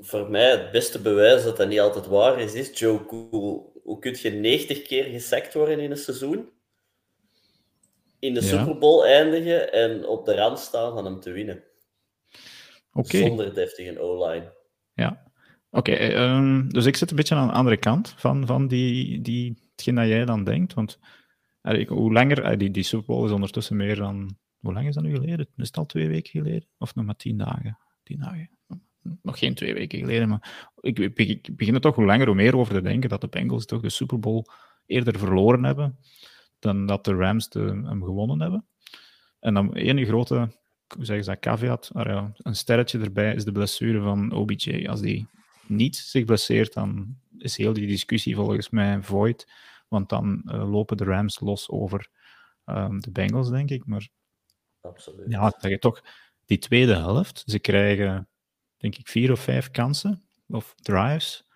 Speaker 3: voor mij het beste bewijs dat dat niet altijd waar is, is Joe Cool. Hoe kun je 90 keer gesackt worden in een seizoen? In de
Speaker 1: Ja.
Speaker 3: Super Bowl eindigen en op de rand staan van hem te winnen.
Speaker 1: Oké.
Speaker 3: Zonder deftige O-line.
Speaker 1: Ja. Oké, eh, ehm, dus ik zit een beetje aan de andere kant van, van die, die, hetgeen dat jij dan denkt. Want eh, ik- hoe langer, eh, die, die Super Bowl is ondertussen meer dan. Hoe lang is dat nu geleden? Is het al twee weken geleden? Of nog maar tien dagen? Tien dagen. Nog geen twee weken geleden, maar ik, begin er toch hoe langer hoe meer over te denken dat de Bengals toch de Super Bowl eerder verloren hebben dan dat de Rams de, hem gewonnen hebben. En dan één grote, hoe zeggen ze dat, caveat, ja, een sterretje erbij is de blessure van OBJ. Als die niet zich blesseert, dan is heel die discussie volgens mij void. Want dan uh, lopen de Rams los over um, de Bengals, denk ik. Maar
Speaker 3: Absoluut.
Speaker 1: ja, dat je toch die tweede helft, ze krijgen denk ik vier of vijf kansen of drives.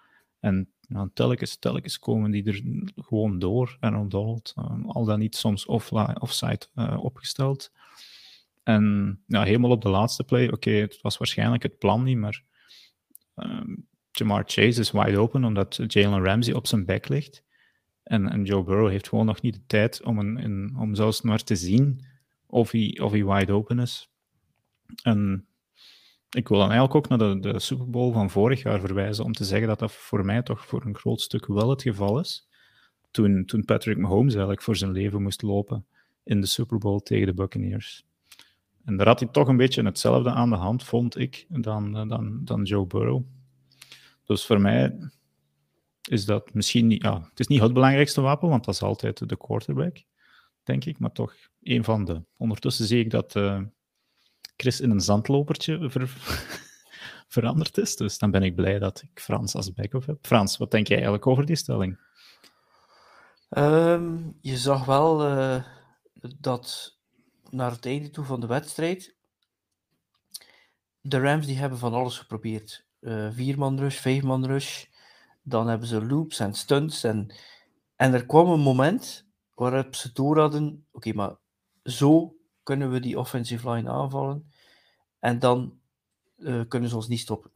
Speaker 1: En telkens, telkens komen die er gewoon door. En Donald, um, al dan niet soms offline, offside uh, opgesteld. En ja, helemaal op de laatste play, oké, het was waarschijnlijk het plan niet, maar um, Jamar Chase is wide open omdat Jalen Ramsey op zijn bek ligt. En, en Joe Burrow heeft gewoon nog niet de tijd om, een, om zelfs maar te zien of hij, of hij wide open is. En ik wil dan eigenlijk ook naar de, de Super Bowl van vorig jaar verwijzen om te zeggen dat dat voor mij toch voor een groot stuk wel het geval is. Toen, toen Patrick Mahomes eigenlijk voor zijn leven moest lopen in de Super Bowl tegen de Buccaneers. En daar had hij toch een beetje hetzelfde aan de hand, vond ik, dan, dan, dan Joe Burrow. Dus voor mij is dat misschien niet, ja, het is niet het belangrijkste wapen, want dat is altijd de quarterback, denk ik, maar toch een van de. Ondertussen zie ik dat uh, Chris in een zandlopertje ver [LAUGHS] veranderd is, dus dan ben ik blij dat ik Frans als backup heb. Frans, wat denk jij eigenlijk over die stelling?
Speaker 2: Um, je zag wel uh, dat naar het einde toe van de wedstrijd de Rams die hebben van alles geprobeerd. Uh, vier man rush, vijf man rush. Dan hebben ze loops en stunts. En, en er kwam een moment waarop ze door hadden: oké, maar zo kunnen we die offensive line aanvallen. En dan uh, kunnen ze ons niet stoppen.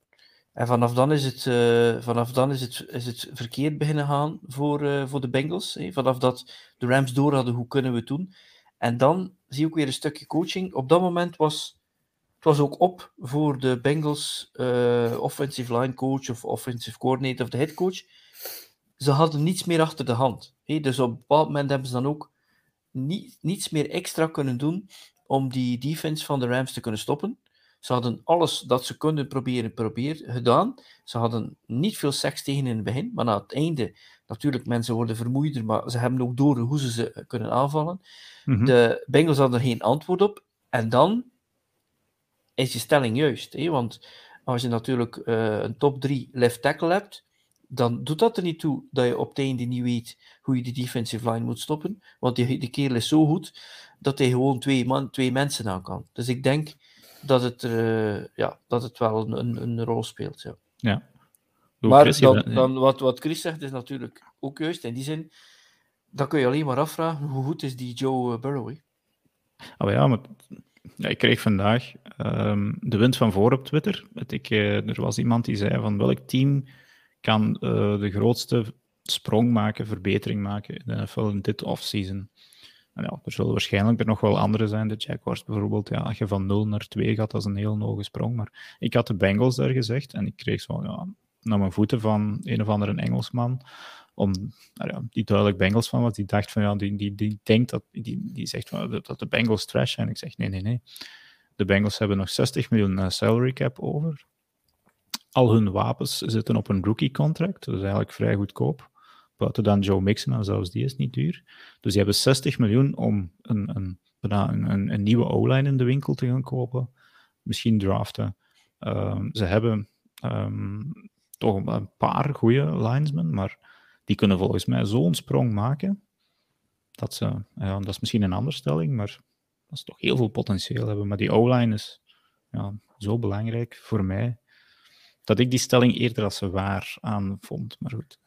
Speaker 2: En vanaf dan is het, uh, vanaf dan is het, is het verkeerd beginnen gaan voor, uh, voor de Bengals. Hè. Vanaf dat de Rams door hadden, hoe kunnen we het doen? En dan zie ook weer een stukje coaching. Op dat moment was het was ook op voor de Bengals offensive line coach of offensive coordinator of de head coach. Ze hadden niets meer achter de hand. Hey, dus op een bepaald moment hebben ze dan ook niet, niets meer extra kunnen doen om die defense van de Rams te kunnen stoppen. Ze hadden alles dat ze konden proberen, gedaan. Ze hadden niet veel seks tegen in het begin, maar na het einde, natuurlijk, mensen worden vermoeider, maar ze hebben ook door hoe ze ze kunnen aanvallen. Mm -hmm. De Bengals hadden er geen antwoord op. En dan is je stelling juist. Hè? Want als je natuurlijk uh, een top 3 left tackle hebt, dan doet dat er niet toe dat je op het einde niet weet hoe je de defensive line moet stoppen. Want die, die kerel is zo goed dat hij gewoon twee, man, twee mensen aan kan. Dus ik denk dat het, uh, ja, dat het wel een, een, een rol speelt. Ja.
Speaker 1: ja.
Speaker 2: maar Chris, dan, dan, wat, wat Chris zegt is natuurlijk ook juist. In die zin, dan kun je alleen maar afvragen hoe goed is die Joe Burrow. Hè?
Speaker 1: Oh ja, maar ja, ik kreeg vandaag um, de wind van voor op Twitter. Ik, uh, er was iemand die zei van welk team kan uh, de grootste sprong maken, verbetering maken in in dit offseason. En ja, er zullen waarschijnlijk er nog wel andere zijn. De Jaguars bijvoorbeeld, ja, als je van 0 naar 2 gaat, dat is een heel hoge sprong. Maar ik had de Bengals daar gezegd en ik kreeg zo ja, naar mijn voeten van een of andere Engelsman om, nou ja, die duidelijk Bengals van was, die dacht van ja, die, die, die denkt dat, die, die zegt van, dat de Bengals trash zijn. Ik zeg nee, nee, nee. De Bengals hebben nog 60 miljoen uh, salary cap over. Al hun wapens zitten op een rookie contract, dat is eigenlijk vrij goedkoop. Buiten dan Joe Mixon, zelfs die is niet duur. Dus die hebben 60 miljoen om een, een, een, een, nieuwe O-line in de winkel te gaan kopen. Misschien draften. Um, ze hebben um, toch een paar goede linesmen, maar die kunnen volgens mij zo'n sprong maken. Dat, ze, ja, dat is misschien een andere stelling, maar dat ze toch heel veel potentieel hebben. Maar die O-line is ja, zo belangrijk voor mij, dat ik die stelling eerder als waar aan vond. Maar goed,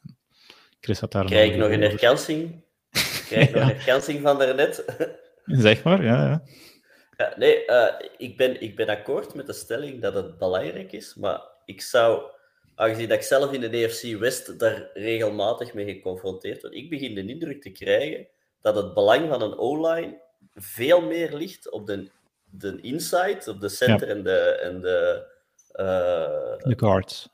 Speaker 1: Chris had daar...
Speaker 3: Krijg ik nog een herkansing? Krijg ik [LAUGHS] nog een herkansing van daarnet?
Speaker 1: zeg maar, ja. ja.
Speaker 3: ja nee, uh, ik, ben, ik ben akkoord met de stelling dat het belangrijk is, maar ik zou aangezien dat ik zelf in de EFC West daar regelmatig mee geconfronteerd word, ik begin de indruk te krijgen dat het belang van een O-line veel meer ligt op de, de inside, op de center ja. en de... En de,
Speaker 1: de guards.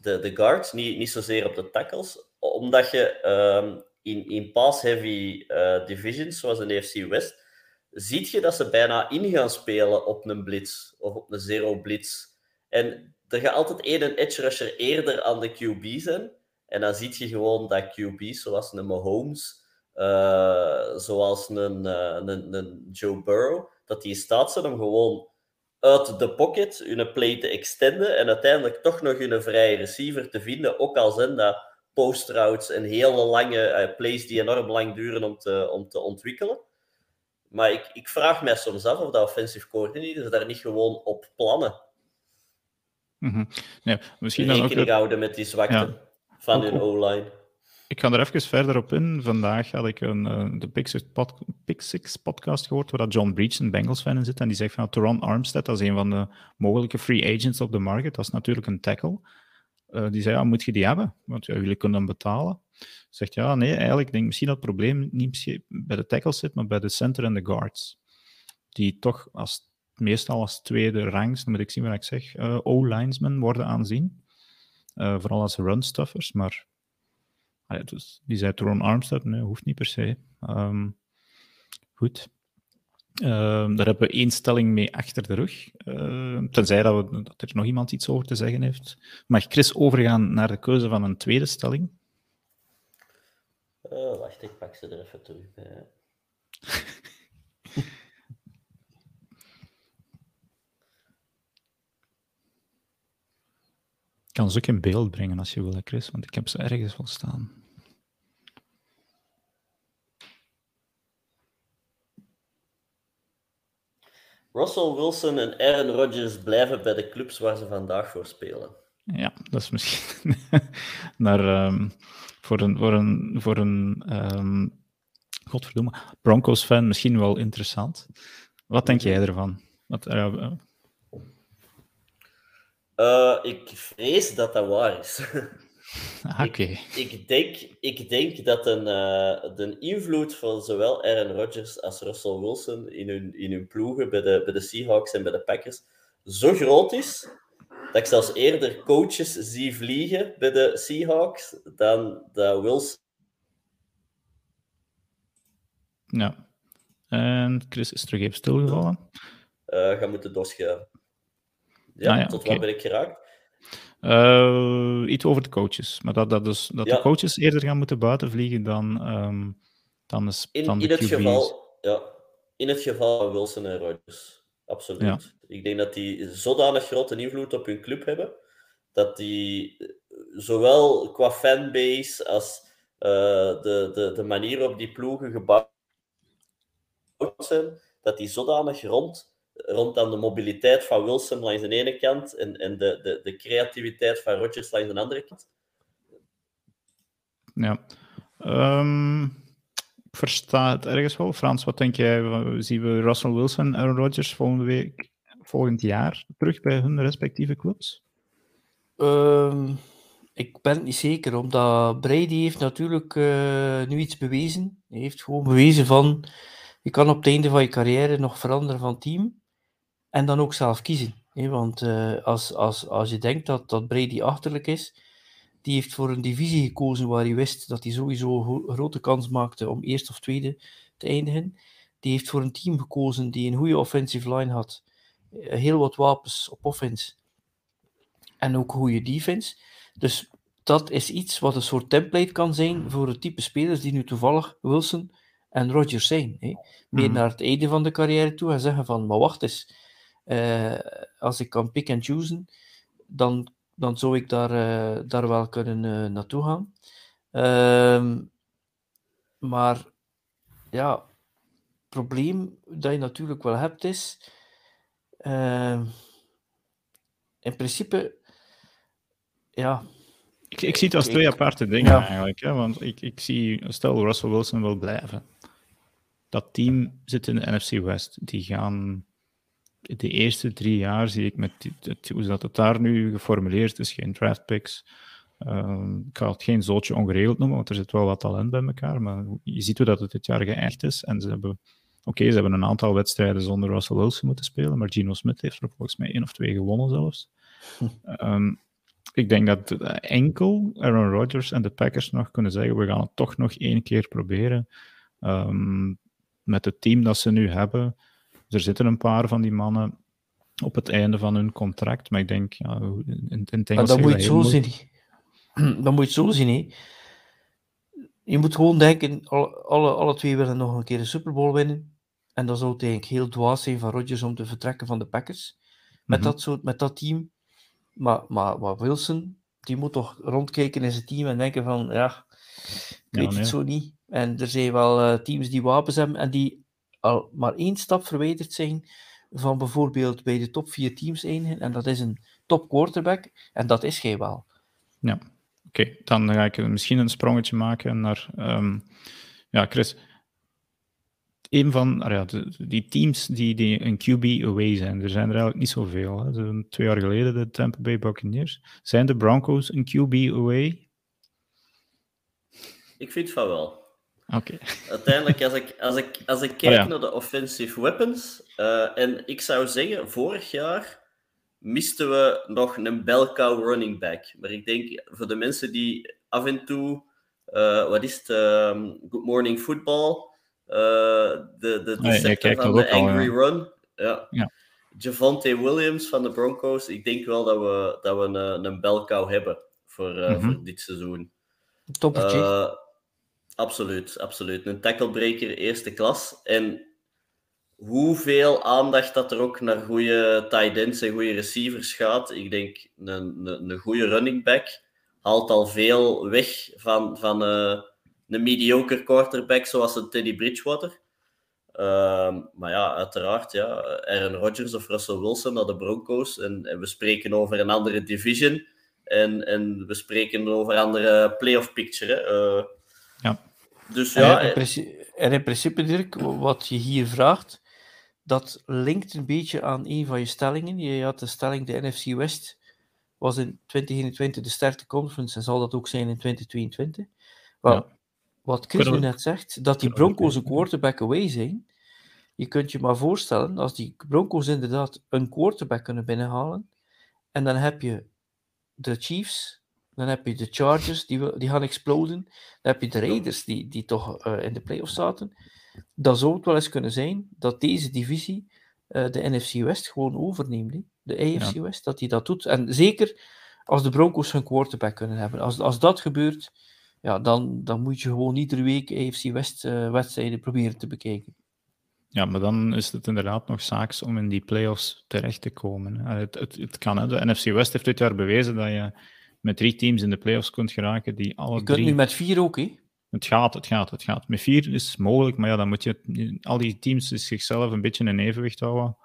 Speaker 3: De, de guards, niet, niet zozeer op de tackles. Omdat je um, in, in pass-heavy uh, divisions, zoals in de EFC West, ziet je dat ze bijna in gaan spelen op een blitz of op een zero blitz. En er gaat altijd één edge rusher eerder aan de QB zijn. En dan zie je gewoon dat QB's zoals een Mahomes uh, zoals een, uh, een, een Joe Burrow, dat die in staat zijn om gewoon uit de pocket hun play te extenden en uiteindelijk toch nog hun vrije receiver te vinden, ook al zijn dat post routes en hele lange uh, plays die enorm lang duren om te, om te ontwikkelen. Maar ik, ik vraag mij soms af of de offensive coordinators daar niet gewoon op plannen.
Speaker 1: Mm -hmm. nee, misschien
Speaker 3: dan
Speaker 1: ook...
Speaker 3: houden met die zwakte ja. van hun O-line.
Speaker 1: Ik ga er even verder op in. Vandaag had ik een, uh, de Pick podcast gehoord, waar John Breach, een Bengals fan, in zit. En die zegt van Teron Armstead, is een van de mogelijke free agents op de market. Dat is natuurlijk een tackle. Uh, die zei, ja, moet je die hebben? Want jullie kunnen hem betalen. Zegt, ja, nee, eigenlijk ik denk misschien dat het probleem niet bij de tackles zit, maar bij de center en de guards. Die toch als, meestal als tweede rangs, dan moet ik zien wat ik zeg, uh, O-linesmen worden aanzien. vooral als run-stuffers, maar Dus die zei Ron Armstead, nee, hoeft niet per se. Um, goed. Um, daar hebben we één stelling mee achter de rug. Uh, tenzij dat, we, dat er nog iemand iets over te zeggen heeft. Mag Chris overgaan naar de keuze van een tweede stelling?
Speaker 3: Uh, wacht, ik pak ze er even terug bij. [LAUGHS]
Speaker 1: kan ze ook in beeld brengen als je wil, Chris, want ik heb ze ergens wel staan.
Speaker 3: Russell Wilson en Aaron Rodgers blijven bij de clubs waar ze vandaag voor spelen.
Speaker 1: Ja, dat is misschien [LAUGHS] naar, um, voor een, voor een, voor een um, godverdomme, Broncos-fan misschien wel interessant. Wat denk jij ervan? Wat, uh,
Speaker 3: uh, ik vrees dat dat waar is. [LAUGHS]
Speaker 1: Oké.
Speaker 3: Ik, ik, denk, ik denk dat een, uh, de invloed van zowel Aaron Rodgers als Russell Wilson in hun, in hun ploegen bij de, bij de Seahawks en bij de Packers zo groot is dat ik zelfs eerder coaches zie vliegen bij de Seahawks dan dat Wilson.
Speaker 1: Ja. En Chris is terug even stilgevallen.
Speaker 3: Uh, gaan moeten doorschuiven. Ja, ah, ja tot okay. waar ben ik geraakt?
Speaker 1: Uh, iets over de coaches. Maar dat, dat, dus, dat ja. de coaches eerder gaan moeten buiten vliegen dan, um, dan, is,
Speaker 3: in,
Speaker 1: dan de
Speaker 3: in het
Speaker 1: QB's.
Speaker 3: geval, ja, In het geval van Wilson en Rodgers. Absoluut. Ja. Ik denk dat die zodanig grote invloed op hun club hebben, dat die zowel qua fanbase als uh, de, de, de manier waarop die ploegen gebouwd zijn, dat die zodanig rond rond aan de mobiliteit van Wilson langs de ene kant en, en de, de, de creativiteit van Rodgers langs de andere kant?
Speaker 1: Ja. Um, ik versta het ergens wel. Frans, wat denk jij? Zien we Russell Wilson en Rodgers volgende week, volgend jaar terug bij hun respectieve clubs?
Speaker 2: Um, ik ben het niet zeker, omdat Brady heeft natuurlijk uh, nu iets bewezen. Hij heeft gewoon bewezen van je kan op het einde van je carrière nog veranderen van team. En dan ook zelf kiezen. Hè? Want uh, als, als, als je denkt dat, dat Brady achterlijk is, die heeft voor een divisie gekozen waar hij wist dat hij sowieso een grote kans maakte om eerst of tweede te eindigen. Die heeft voor een team gekozen die een goede offensive line had. Eh, heel wat wapens op offense. En ook goede defense. Dus dat is iets wat een soort template kan zijn voor het type spelers die nu toevallig Wilson en Rodgers zijn. Hè? Meer mm. naar het einde van de carrière toe en zeggen van, maar wacht eens, uh, als ik kan pick and choosen, dan, dan zou ik daar, uh, daar wel kunnen uh, naartoe gaan. Uh, maar ja, het probleem dat je natuurlijk wel hebt is, ehm, in principe, ja.
Speaker 1: Ik, ik zie het als twee ik, aparte dingen ja. eigenlijk. Hè? Want ik, ik zie, stel Russell Wilson wil blijven. Dat team zit in de NFC West. Die gaan de eerste drie jaar zie ik met het, hoe dat het daar nu geformuleerd is, geen draft picks. Uh, ik ga het geen zootje ongeregeld noemen, want er zit wel wat talent bij elkaar. Maar je ziet hoe dat het dit jaar geëcht is. En ze hebben, oké, ze hebben een aantal wedstrijden zonder Russell Wilson moeten spelen, maar Geno Smith heeft er volgens mij één of twee gewonnen zelfs. Um, ik denk dat enkel Aaron Rodgers en de Packers nog kunnen zeggen: we gaan het toch nog één keer proberen. Um, met het team dat ze nu hebben, er zitten een paar van die mannen op het einde van hun contract, maar ik denk, ja, in, in het Engels...
Speaker 2: dan moet je het zo zien. [CLEARS THROAT] Dan moet je het zo zien, hè. Je moet gewoon denken, alle, alle, alle twee willen nog een keer de Super Bowl winnen. En dat zou het eigenlijk heel dwaas zijn van Rodgers om te vertrekken van de Packers. Met,
Speaker 1: Mhm.
Speaker 2: dat, soort, met dat team. Maar, maar, maar Wilson, die moet toch rondkijken in zijn team en denken van, ja, ik
Speaker 1: Ja,
Speaker 2: weet
Speaker 1: nee.
Speaker 2: het zo niet. En er zijn wel eh, teams die wapens hebben en die al maar één stap verwijderd zijn van bijvoorbeeld bij de top vier teams eindigen. En dat is een top quarterback. En dat is hij wel.
Speaker 1: Oké, dan ga ik misschien een sprongetje maken naar. ehm, ja, Chris. Een van ah ja, de- die teams die, die een QB away zijn, er zijn er eigenlijk niet zoveel. Hè. Zo Twee jaar geleden de Tampa Bay Buccaneers. Zijn de Broncos een QB away?
Speaker 3: Ik vind van wel.
Speaker 1: Oké.
Speaker 3: Uiteindelijk, als ik, als ik, als ik kijk
Speaker 1: Oh ja.
Speaker 3: naar de offensive weapons, eh, en ik zou zeggen, vorig jaar misten we nog een belcow running back. Maar ik denk, voor de mensen die af en toe, eh, wat is het, ehm, Good Morning Football, eh, de, de, de
Speaker 1: jij
Speaker 3: scepter
Speaker 1: kijkt
Speaker 3: van de
Speaker 1: al,
Speaker 3: Angry
Speaker 1: ja.
Speaker 3: Run. Ja.
Speaker 1: Ja.
Speaker 3: Javante Williams van de Broncos, ik denk wel dat we, dat we een, een belcow hebben voor, eh,
Speaker 1: Mhm.
Speaker 3: voor dit seizoen.
Speaker 2: Toppertje.
Speaker 3: Absoluut, absoluut. Een tacklebreaker eerste klas. En hoeveel aandacht dat er ook naar goede tight ends en goede receivers gaat. Ik denk, een, een, een goede running back haalt al veel weg van, van eh, een mediocre quarterback zoals een Teddy Bridgewater. Ehm, maar ja, uiteraard, ja, Aaron Rodgers of Russell Wilson naar de Broncos. En, en we spreken over een andere division. En, en we spreken over een andere playoff picture. Hè. Eh,
Speaker 1: Ja.
Speaker 3: Dus
Speaker 2: En
Speaker 3: ja,
Speaker 2: in
Speaker 3: eh,
Speaker 2: principe, en in principe, Dirk, wat je hier vraagt, dat linkt een beetje aan een van je stellingen. Je had de stelling, de NFC West was in 2021 de sterkste conference en zal dat ook zijn in 2022. Wel,
Speaker 1: Ja.
Speaker 2: wat Chris nu net zegt, dat die Broncos een quarterback away zijn, je kunt je maar voorstellen, als die Broncos inderdaad een quarterback kunnen binnenhalen, en dan heb je de Chiefs, dan heb je de Chargers, die, die gaan exploden, dan heb je de Raiders, die, die toch eh, in de playoffs zaten. Dan zou het wel eens kunnen zijn dat deze divisie eh, de NFC West gewoon overneemt. hè. De AFC West, dat die dat doet. En zeker als de Broncos hun quarterback kunnen hebben. Als, als dat gebeurt, ja, dan, dan moet je gewoon iedere week AFC West eh, wedstrijden proberen te bekijken.
Speaker 1: Ja, maar dan is het inderdaad nog zaaks om in die playoffs terecht te komen. Het, het, het kan, hè. De NFC West heeft dit jaar bewezen dat je met drie teams in de playoffs kunt geraken die alle
Speaker 2: Je kunt
Speaker 1: drie...
Speaker 2: nu met vier ook, hè?
Speaker 1: Het gaat, het gaat, het gaat. Met vier is het mogelijk, maar ja, dan moet je al die teams zichzelf een beetje in evenwicht houden.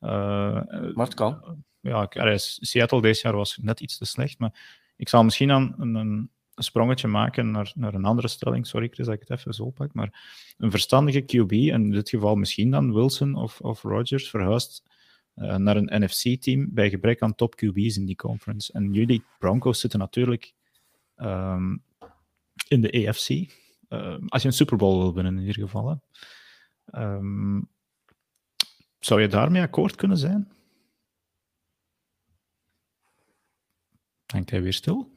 Speaker 1: Eh, eh,
Speaker 2: Maar het kan.
Speaker 1: ja, ik- allee, Seattle deze jaar was net iets te slecht, maar ik zal misschien aan een, een, sprongetje maken naar, naar een andere stelling. Sorry Chris dat ik het even zo pak, maar een verstandige QB, en in dit geval misschien dan Wilson of, of Rodgers, verhuist eh, naar een NFC-team bij gebrek aan top QB's in die conference. En jullie Broncos zitten natuurlijk ehm, in de AFC. Eh, als je een Super Bowl wil winnen, in ieder geval. Ehm, zou je daarmee akkoord kunnen zijn? Hangt hij weer stil?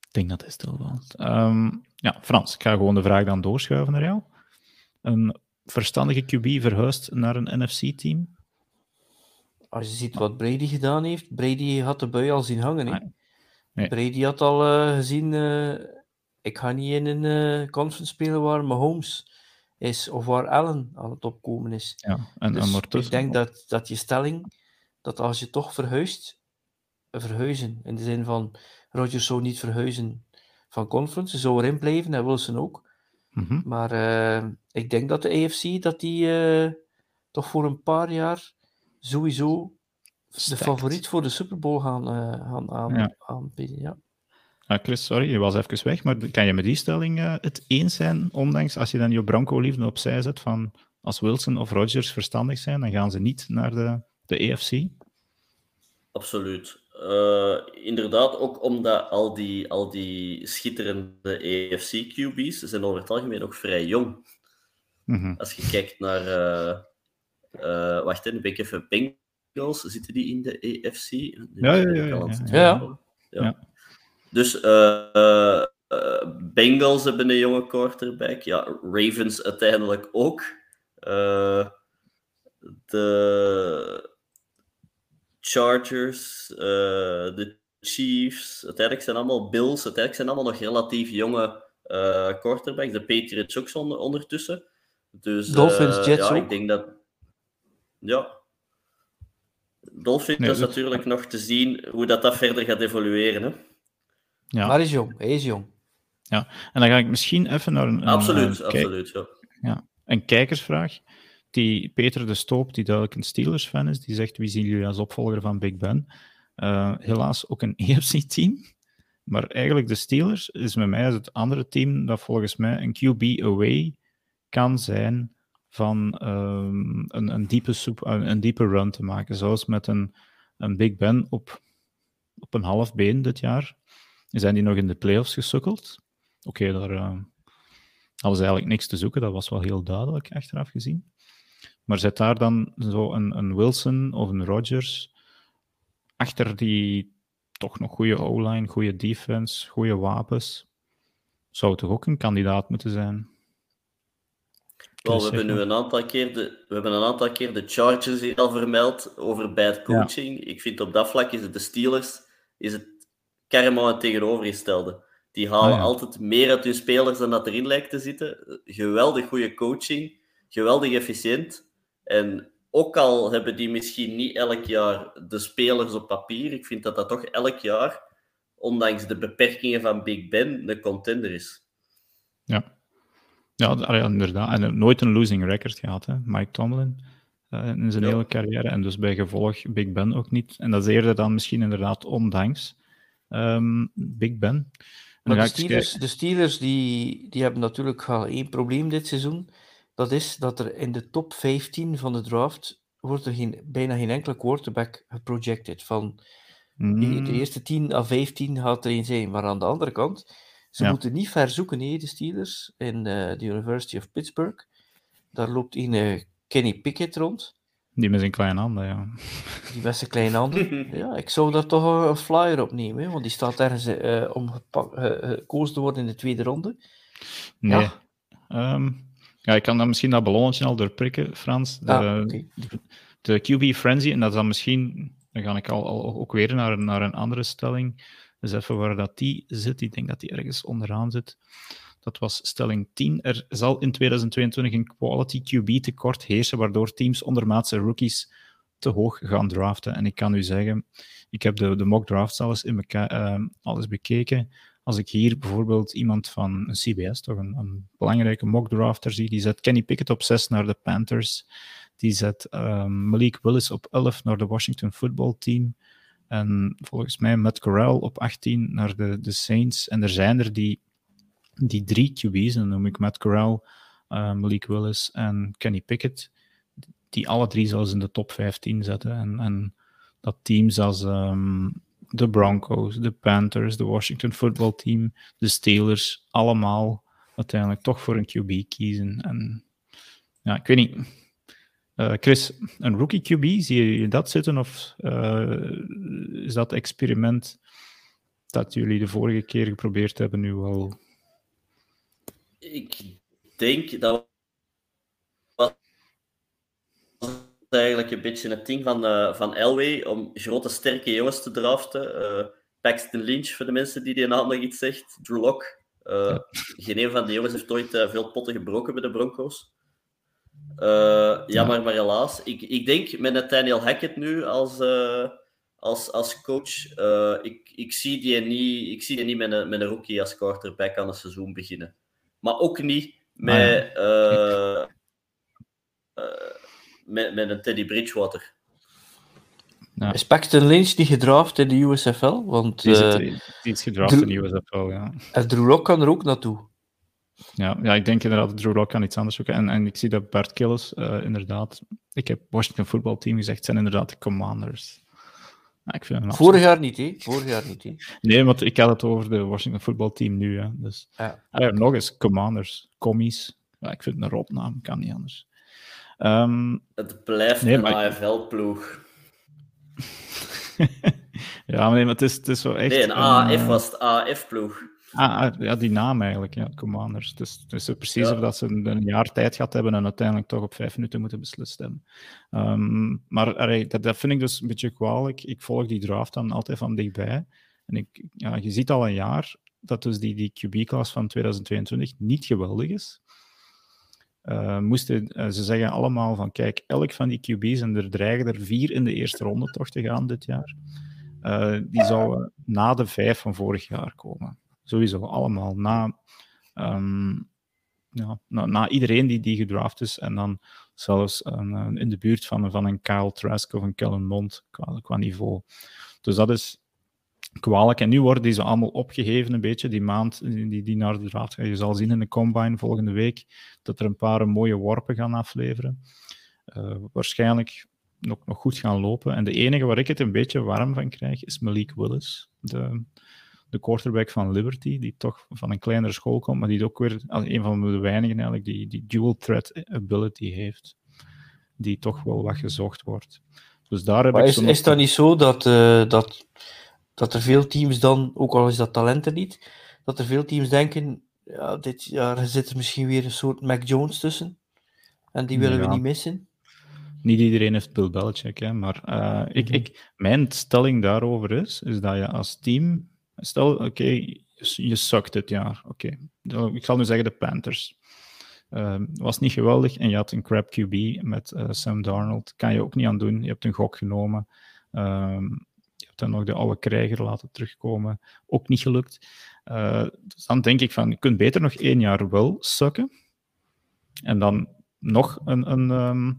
Speaker 1: Ik denk dat hij stil was. Ehm, ja, Frans, ik ga gewoon de vraag dan doorschuiven naar jou. Een verstandige QB verhuist naar een NFC-team?
Speaker 2: Als je ziet wat Brady gedaan heeft, Brady had de bui al zien hangen. Hè?
Speaker 1: Ah, nee.
Speaker 2: Brady had al eh, gezien, eh, ik ga niet in een eh, conference spelen waar Mahomes is, of waar Allen aan het opkomen is.
Speaker 1: Ja, en, en
Speaker 2: Dus ik denk dat, dat je stelling, dat als je toch verhuist, verhuizen, in de zin van, Rodgers zou niet verhuizen van conference, zou erin blijven, en Wilson ook.
Speaker 1: Mhm.
Speaker 2: Maar ik denk dat de AFC, dat die toch voor een paar jaar sowieso de favoriet voor de Super Bowl gaan, eh, gaan aan,
Speaker 1: Ja.
Speaker 2: aanbieden. Ja.
Speaker 1: Ah, Chris, sorry, je was even weg, maar kan je met die stelling eh, het eens zijn, ondanks als je dan je Bronco-liefde opzij zet van als Wilson of Rodgers verstandig zijn, dan gaan ze niet naar de, de AFC?
Speaker 3: Absoluut. Eh, inderdaad, ook omdat al die, al die schitterende AFC-QB's zijn over het algemeen ook vrij jong.
Speaker 1: Mhm.
Speaker 3: Als je kijkt naar... eh, eh, wacht, hè, een beetje even Bengals. Zitten die in de AFC?
Speaker 1: Ja, ja, ja, ja, ja.
Speaker 2: Ja.
Speaker 3: Ja. Dus eh, eh, Bengals hebben een jonge quarterback. Ja, Ravens uiteindelijk ook. Eh, de Chargers, eh, de Chiefs. Uiteindelijk zijn allemaal Bills. Uiteindelijk zijn allemaal nog relatief jonge uh, quarterbacks. De Patriots ook onder, ondertussen. Dus,
Speaker 2: Dolphins, Jets
Speaker 3: ja,
Speaker 2: ook.
Speaker 3: ik denk dat... Ja. Dolphins
Speaker 1: Nee,
Speaker 3: is
Speaker 1: dat-
Speaker 3: natuurlijk nog te zien hoe dat, dat verder gaat evolueren. Hè?
Speaker 1: Ja.
Speaker 2: Maar hij is jong, hij is jong.
Speaker 1: En dan ga ik misschien even naar een,
Speaker 3: Absoluut,
Speaker 1: een, kijk-
Speaker 3: absoluut. Ja.
Speaker 1: een kijkersvraag. Die Peter de Stoop, die duidelijk een Steelers-fan is, die zegt: Wie zien jullie als opvolger van Big Ben? Eh, helaas ook een [LAUGHS] EFC-team. Maar eigenlijk de Steelers is met mij het andere team dat volgens mij een QB away kan zijn van ehm, een, een, diepe soep, een, een run te maken. Zoals met een, een Big Ben op, op een half been dit jaar. Zijn die nog in de playoffs gesukkeld? Oké, daar eh, hadden ze eigenlijk niks te zoeken. Dat was wel heel duidelijk achteraf gezien. Maar zet daar dan zo een, een Wilson of een Rodgers achter die toch nog goede O-line, goede defense, goede wapens. Zou toch ook een kandidaat moeten zijn?
Speaker 3: Wel, we hebben nu een aantal keer de, we hebben een aantal keer de Chargers hier al vermeld over bad coaching. Ik vind op dat vlak is het de Steelers is het karma het tegenovergestelde. Die halen
Speaker 1: Ah, ja.
Speaker 3: altijd meer uit hun spelers dan dat erin lijkt te zitten. Geweldig goede coaching, geweldig efficiënt. En ook al hebben die misschien niet elk jaar de spelers op papier, ik vind dat dat toch elk jaar, ondanks de beperkingen van Big Ben, een contender is.
Speaker 1: Ja. Ja, inderdaad. En nooit een losing record gehad, hè? Mike Tomlin, eh, in zijn
Speaker 3: Ja.
Speaker 1: hele carrière. En dus bij gevolg Big Ben ook niet. En dat is eerder dan misschien inderdaad ondanks ehm, Big Ben.
Speaker 2: Maar de Steelers, de Steelers die, die hebben natuurlijk wel één probleem dit seizoen. Dat is dat er in de top 15 van de draft wordt er geen, bijna geen enkele quarterback geprojected. Van die, de
Speaker 1: Mm,
Speaker 2: eerste 10 à 15 gaat er één zijn. Maar aan de andere kant, ze
Speaker 1: Ja.
Speaker 2: moeten niet ver zoeken, hè, de Steelers, in eh, de University of Pittsburgh. Daar loopt een eh, Kenny Pickett rond.
Speaker 1: Die met zijn kleine handen, ja.
Speaker 2: Die met zijn kleine handen. [LAUGHS] Ja, ik zou daar toch een- een flyer op nemen, hè, want die staat ergens eh, om eh, gekozen te worden in de tweede ronde.
Speaker 1: Nee.
Speaker 2: Ja.
Speaker 1: Ehm, ja, ik kan dan misschien dat ballonnetje al doorprikken, Frans. De,
Speaker 2: Ah,
Speaker 1: de QB Frenzy, en dat is dan misschien, dan ga ik al, al ook weer naar, naar een andere stelling. Dus even waar dat die zit. Ik denk dat die ergens onderaan zit. Dat was stelling 10. Er zal in 2022 een quality QB tekort heersen, waardoor teams ondermaatse rookies te hoog gaan draften. En ik kan u zeggen, ik heb de, de mock drafts alles, in ehm, alles bekeken. Als ik hier bijvoorbeeld iemand van een CBS, toch een, een belangrijke mock drafter zie, die zet Kenny Pickett op 6 naar de Panthers. Die zet ehm, Malik Willis op 11 naar de Washington Football Team. En volgens mij Matt Corral op 18 naar de, de Saints. En er zijn er die, die drie QB's, dan noem ik Matt Corral, eh, Malik Willis en Kenny Pickett, die alle drie zelfs in de top 15 zetten. En, en dat teams als ehm, de Broncos, de Panthers, de Washington Football Team, de Steelers, allemaal uiteindelijk toch voor een QB kiezen. En ja, ik weet niet. Eh, Chris, een rookie QB, zie je dat zitten? Of eh, is dat experiment dat jullie de vorige keer geprobeerd hebben nu wel?
Speaker 3: Ik denk dat eigenlijk een beetje het ding van, eh, van Elway om grote, sterke jongens te draften. Paxton Lynch, voor de mensen die die naam nog iets zegt. Drew Lock. Eh, Geen een van die jongens heeft ooit veel potten gebroken bij de Broncos. Eh, jammer, maar helaas. Ik, ik denk met Nathaniel Hackett nu als, eh, als, als coach, eh, ik, ik zie die niet, ik zie die niet met, een, met een rookie als quarterback aan het seizoen beginnen. Maar ook niet met, eh, eh, met, met een Teddy Bridgewater.
Speaker 1: Ja.
Speaker 2: Is Paxton Lynch niet gedraft in de USFL? Want
Speaker 1: Die,
Speaker 2: eh,
Speaker 1: zit, die is gedraft in de USFL, ja.
Speaker 2: en Drew Lock kan er ook naartoe.
Speaker 1: Ja, ja, ik denk inderdaad dat Drew Lock kan iets anders zoeken. En, en ik zie dat Bart Killis eh, inderdaad... Ik heb Washington voetbalteam gezegd, zijn inderdaad de Commanders. Ja, ik vind
Speaker 2: Vorig jaar niet, hè? Vorig jaar niet, hè?
Speaker 1: Nee, want ik had het over de Washington voetbalteam nu. Hè. Dus,
Speaker 2: Ja.
Speaker 1: Ah ja, nog eens, Commanders, Commies. Ja, ik vind het een rotnaam, kan niet anders. Ehm,
Speaker 3: Het blijft
Speaker 1: Nee,
Speaker 3: een
Speaker 1: maar-
Speaker 3: AFL-ploeg. [LAUGHS]
Speaker 1: ja, maar nee, maar het is, het is zo echt...
Speaker 3: Nee, een
Speaker 1: een,
Speaker 3: AF was het AF-ploeg.
Speaker 1: Ah, ah, ja, die naam eigenlijk, ja, Commanders. Het is, het is zo precies
Speaker 3: Ja.
Speaker 1: of dat ze een, een jaar tijd gehad hebben en uiteindelijk toch op vijf minuten moeten beslist hebben. Ehm, maar allee, dat, dat vind ik dus een beetje kwalijk. Ik volg die draft dan altijd van dichtbij. En ik, ja, je ziet al een jaar dat dus die, die QB-klas van 2022 niet geweldig is. Uh, moesten uh, ze zeggen allemaal van, kijk, elk van die QB's, en er dreigen er vier in de eerste ronde toch te gaan dit jaar, uh, die zouden na de vijf van vorig jaar komen. Sowieso, allemaal. Na, um, ja, na, na, iedereen die, die gedraft is, en dan zelfs in de buurt van, van een Kyle Trask of een Kellen Mond qua, niveau. Dus dat is kwalijk. En nu worden die zo allemaal opgeheven een beetje, die maand die, die naar de draad gaat. Je zal zien in de Combine volgende week dat er een paar mooie worpen gaan afleveren. Uh, waarschijnlijk nog, nog goed gaan lopen. En de enige waar ik het een beetje warm van krijg, is Malik Willis, de, de quarterback van Liberty, die toch van een kleinere school komt, maar die ook weer een van de weinigen eigenlijk die, die dual threat ability heeft, die toch wel wat gezocht wordt. Dus daar heb
Speaker 2: maar
Speaker 1: ik
Speaker 2: is, is dat niet zo dat, uh, dat dat er veel teams dan, ook al is dat talent er niet, dat er veel teams denken, ja, dit jaar zit er misschien weer een soort Mac Jones tussen. En die willen
Speaker 1: Ja.
Speaker 2: we niet missen.
Speaker 1: Niet iedereen heeft Bill Belichick, hè, maar eh, ik,
Speaker 2: Mhm.
Speaker 1: ik, mijn stelling daarover is, is dat je als team... Stel, oké, je, sukt dit jaar. Oké, ik zal nu zeggen de Panthers. Ehm, was niet geweldig en je had een crap QB met eh, Sam Darnold. Kan je ook niet aan doen. Je hebt een gok genomen. Ehm, je hebt dan nog de oude krijger laten terugkomen. Ook niet gelukt. Eh, dus dan denk ik van, je kunt beter nog één jaar wel sukken. En dan nog een, een, ehm,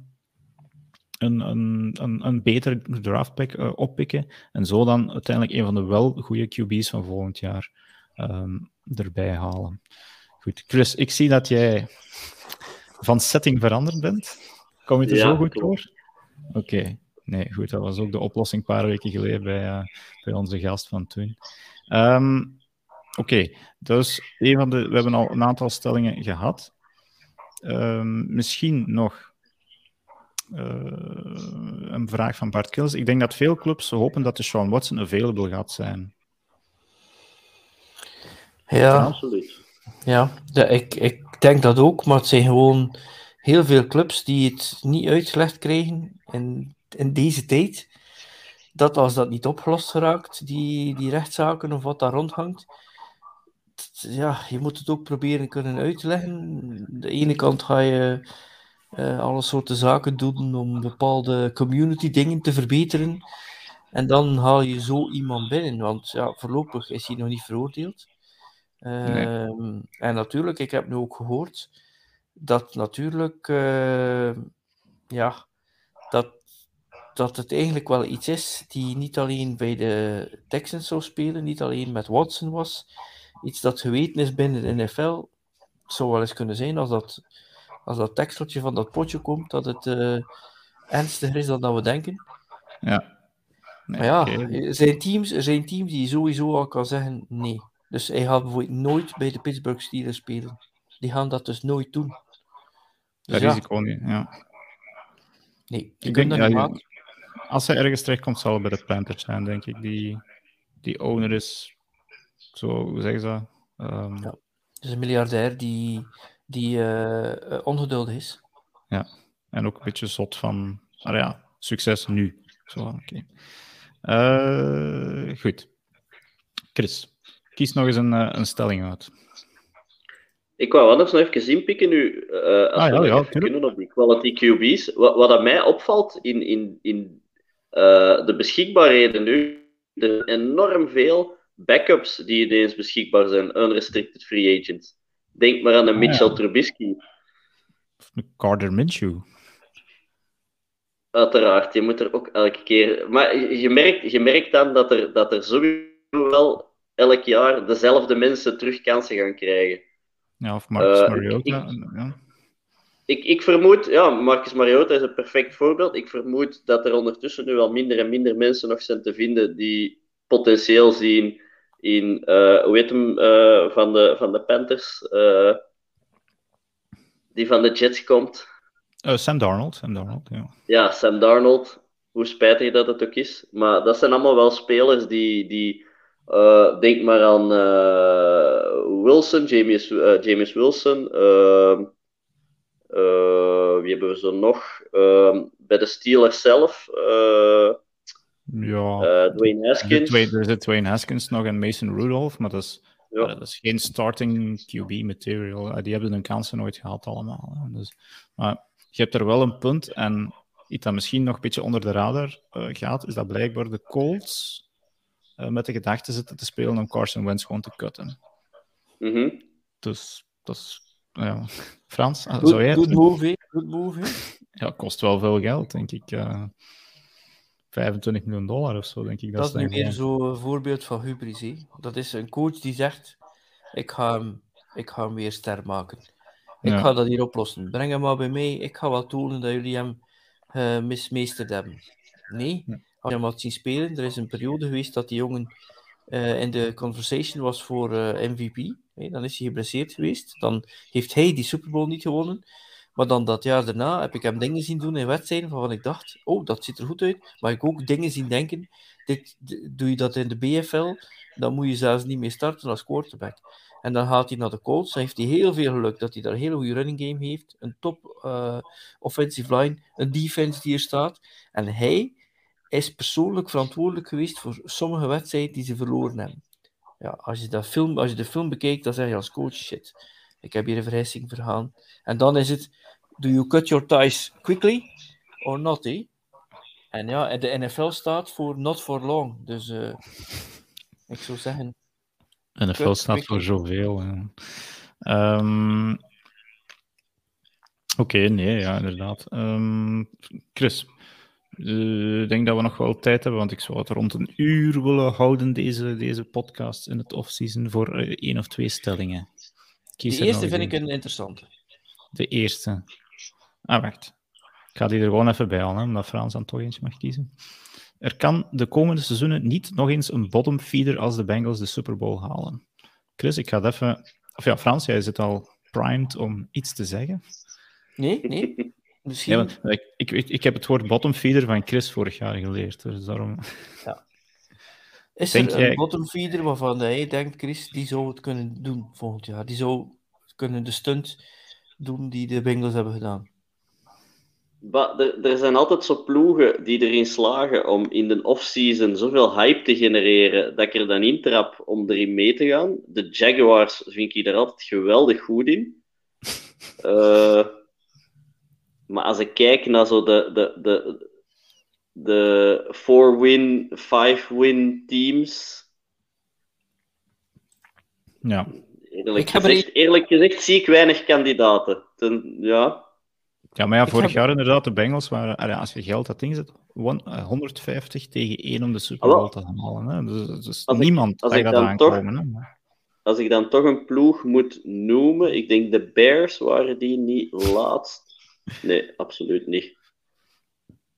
Speaker 1: een, een, een, een betere draftpick eh, oppikken. En zo dan uiteindelijk een van de wel goede QB's van volgend jaar ehm, erbij halen. Goed, Chris, ik zie dat jij van setting veranderd bent. Kom je er
Speaker 3: Ja,
Speaker 1: zo goed voor? Oké. Nee, goed, dat was ook de oplossing een paar weken geleden bij, eh, bij onze gast van toen. Ehm, Oké, dus een van de, we hebben al een aantal stellingen gehad. Ehm, misschien nog eh, een vraag van Bart Kils. Ik denk dat veel clubs hopen dat de Sean Watson available gaat zijn.
Speaker 2: Ja,
Speaker 3: Absoluut.
Speaker 2: ja. ja ik, ik denk dat ook, maar het zijn gewoon heel veel clubs die het niet uitgelegd krijgen in, in deze tijd. Dat als dat niet opgelost geraakt, die, die rechtszaken of wat daar rondhangt, ja, je moet het ook proberen kunnen uitleggen. De ene kant ga je eh, alle soorten zaken doen om bepaalde community dingen te verbeteren. En dan haal je zo iemand binnen, want ja, voorlopig is hij nog niet veroordeeld. Ehm, En natuurlijk, ik heb nu ook gehoord dat natuurlijk, eh, ja, dat, dat het eigenlijk wel iets is die niet alleen bij de Texans zou spelen, niet alleen met Watson was, iets dat geweten is binnen de NFL. Het zou wel eens kunnen zijn als dat, als dat teksteltje van dat potje komt, dat het eh, ernstiger is dan dat we denken.
Speaker 1: Ja. Nee,
Speaker 2: Maar ja, er zijn, teams, er zijn teams die sowieso al kan zeggen nee. Dus hij gaat bijvoorbeeld nooit bij de Pittsburgh Steelers spelen. Die gaan dat dus nooit doen. Dus
Speaker 1: Dat
Speaker 2: ja,
Speaker 1: risico niet. Ja.
Speaker 2: nee, die
Speaker 1: Ik
Speaker 2: kunnen
Speaker 1: denk,
Speaker 2: dat
Speaker 1: ja,
Speaker 2: niet maken.
Speaker 1: Als hij ergens terechtkomt, zal het bij de Panthers zijn, denk ik. Die, die owner is, zo, hoe zeggen ze dat? Ehm,
Speaker 2: Ja. Dus een miljardair die, die eh, eh, ongeduldig is.
Speaker 1: En ook een beetje zot van, maar ja, succes nu. Zo, oké. Eh, goed. Chris, kies nog eens een, een stelling uit.
Speaker 3: Ik wou anders nog even inpikken nu, eh, als
Speaker 1: Ah,
Speaker 3: we
Speaker 1: ja,
Speaker 3: nog
Speaker 1: ja, tuurlijk.
Speaker 3: kunnen op die quality QB's. Wat, wat dat mij opvalt in, in, in eh, de beschikbaarheden nu, er zijn enorm veel backups die ineens beschikbaar zijn, unrestricted free agents. Denk maar aan een
Speaker 1: Ah, ja.
Speaker 3: Mitchell Trubisky.
Speaker 1: Of Carter Minshew.
Speaker 3: Uiteraard, je moet er ook elke keer. Maar je merkt, je merkt dan dat er, dat er sowieso wel elk jaar dezelfde mensen terug kansen gaan krijgen.
Speaker 1: Ja, of Marcus
Speaker 3: Eh,
Speaker 1: Mariota.
Speaker 3: ik-
Speaker 1: ja.
Speaker 3: Ik, ik vermoed, ja, Marcus Mariota is een perfect voorbeeld. Ik vermoed dat er ondertussen nu al minder en minder mensen nog zijn te vinden die potentieel zien in, eh hoe heet hem, eh, van, de, van de Panthers, eh, die van de Jets komt.
Speaker 1: Sam Darnold. Sam Darnold, ja.
Speaker 3: Ja, Sam Darnold, hoe spijtig dat het ook is. Maar dat zijn allemaal wel spelers die, die denk maar aan Wilson, James, James Wilson. ehm, eh, wie hebben we zo nog? Ehm, bij de Steelers zelf,
Speaker 1: Ja.
Speaker 3: eh, Dwayne
Speaker 1: Er zit,
Speaker 3: Haskins.
Speaker 1: Dwayne, er zit Dwayne Haskins nog en Mason Rudolph, maar dat is
Speaker 3: Ja.
Speaker 1: dat is geen starting QB material. Eh, Die hebben hun kansen nooit gehad allemaal. Dus, maar je hebt er wel een punt. En iets dat misschien nog een beetje onder de radar eh, gaat, is dat blijkbaar de Colts eh, met de gedachte zitten te spelen om Carson Wentz gewoon te cutten.
Speaker 3: Mhm.
Speaker 1: Dus dat is... Ja. Frans,
Speaker 2: Good,
Speaker 1: zou jij het
Speaker 2: good hè. Good move, hè.
Speaker 1: Ja, kost wel veel geld, denk ik. eh 25 miljoen dollar of zo, denk ik.
Speaker 2: Dat is
Speaker 1: dan
Speaker 2: nu weer zo'n voorbeeld van hubris. hè. Dat is een coach die zegt: ik ga hem, ik ga hem weer ster maken. Ik
Speaker 1: Ja.
Speaker 2: ga dat hier oplossen. Breng hem maar bij mij. Ik ga wel tonen dat jullie hem eh mismeesterd hebben. Nee,
Speaker 1: Ja.
Speaker 2: als je hem had zien spelen, er is een periode geweest dat die jongen eh, in de conversation was voor eh, MVP. Dan is hij geblesseerd geweest. Dan heeft hij die Super Bowl niet gewonnen. Maar dan dat jaar daarna heb ik hem dingen zien doen in wedstrijden waarvan ik dacht, oh, dat ziet er goed uit. Maar ik ook dingen zien denken, dit, doe je dat in de BFL, dan moet je zelfs niet meer starten als quarterback. En dan gaat hij naar de Colts, dan heeft hij heel veel geluk dat hij daar een hele goede running game heeft, een top eh, offensive line, een defense die er staat. En hij is persoonlijk verantwoordelijk geweest voor sommige wedstrijden die ze verloren hebben. Ja, als je, dat film, als je de film bekijkt, dan zeg je als coach, shit, ik heb hier een vergissing vergaan. En dan is het, do you cut your ties quickly or not, eh? En ja, de NFL staat voor not for long. Dus eh, ik zou zeggen,
Speaker 1: NFL staat voor zoveel. Ehm, Oké, nee, ja, inderdaad. Ehm, Chris, eh, ik denk dat we nog wel tijd hebben, want ik zou het rond een uur willen houden, deze, deze podcast in het offseason, voor eh, één of twee stellingen. Kies
Speaker 2: de
Speaker 1: er
Speaker 2: eerste vind ik
Speaker 1: eens
Speaker 2: een interessante.
Speaker 1: De eerste. Ah, wacht. Ik ga die er gewoon even bij halen, omdat Frans dan toch eentje mag kiezen. Er kan de komende seizoenen niet nog eens een bottom feeder als de Bengals de Super Bowl halen. Chris, ik ga het even... Of ja, Frans, jij zit al primed om iets te zeggen.
Speaker 2: Nee, nee. Misschien.
Speaker 1: Ja, ik, ik, ik heb het woord bottom feeder van Chris vorig jaar geleerd, dus daarom...
Speaker 2: Is
Speaker 1: Denk
Speaker 2: er een
Speaker 1: jij-
Speaker 2: bottom feeder waarvan jij denkt, Chris, die zou het kunnen doen volgend jaar? Die zou kunnen de stunt doen die de Bengals hebben gedaan.
Speaker 3: Er, er zijn altijd zo ploegen die erin slagen om in de off-season zoveel hype te genereren dat ik er dan in trap om erin mee te gaan. De Jaguars vind ik er altijd geweldig goed in. [LAUGHS] Eh, maar als ik kijk naar zo de, de, de, de 4-win, 5-win teams,
Speaker 1: Ja,
Speaker 3: eerlijk
Speaker 2: Ik heb er
Speaker 3: gezegd, eerlijk gezegd zie ik weinig kandidaten. Ten, ja,
Speaker 1: ja maar ja,
Speaker 2: Ik
Speaker 1: vorig
Speaker 2: heb-
Speaker 1: jaar inderdaad, de Bengals waren... als je geld had ingezet, won- eh, 150 tegen 1 om de Super Bowl te halen. Hè. Dus, dus
Speaker 3: Als ik-
Speaker 1: niemand
Speaker 3: als ik
Speaker 1: dat
Speaker 3: dan toch-
Speaker 1: aankomen. Hè.
Speaker 3: als ik dan toch een ploeg moet noemen, ik denk de Bears waren die niet laatst. Nee, absoluut niet.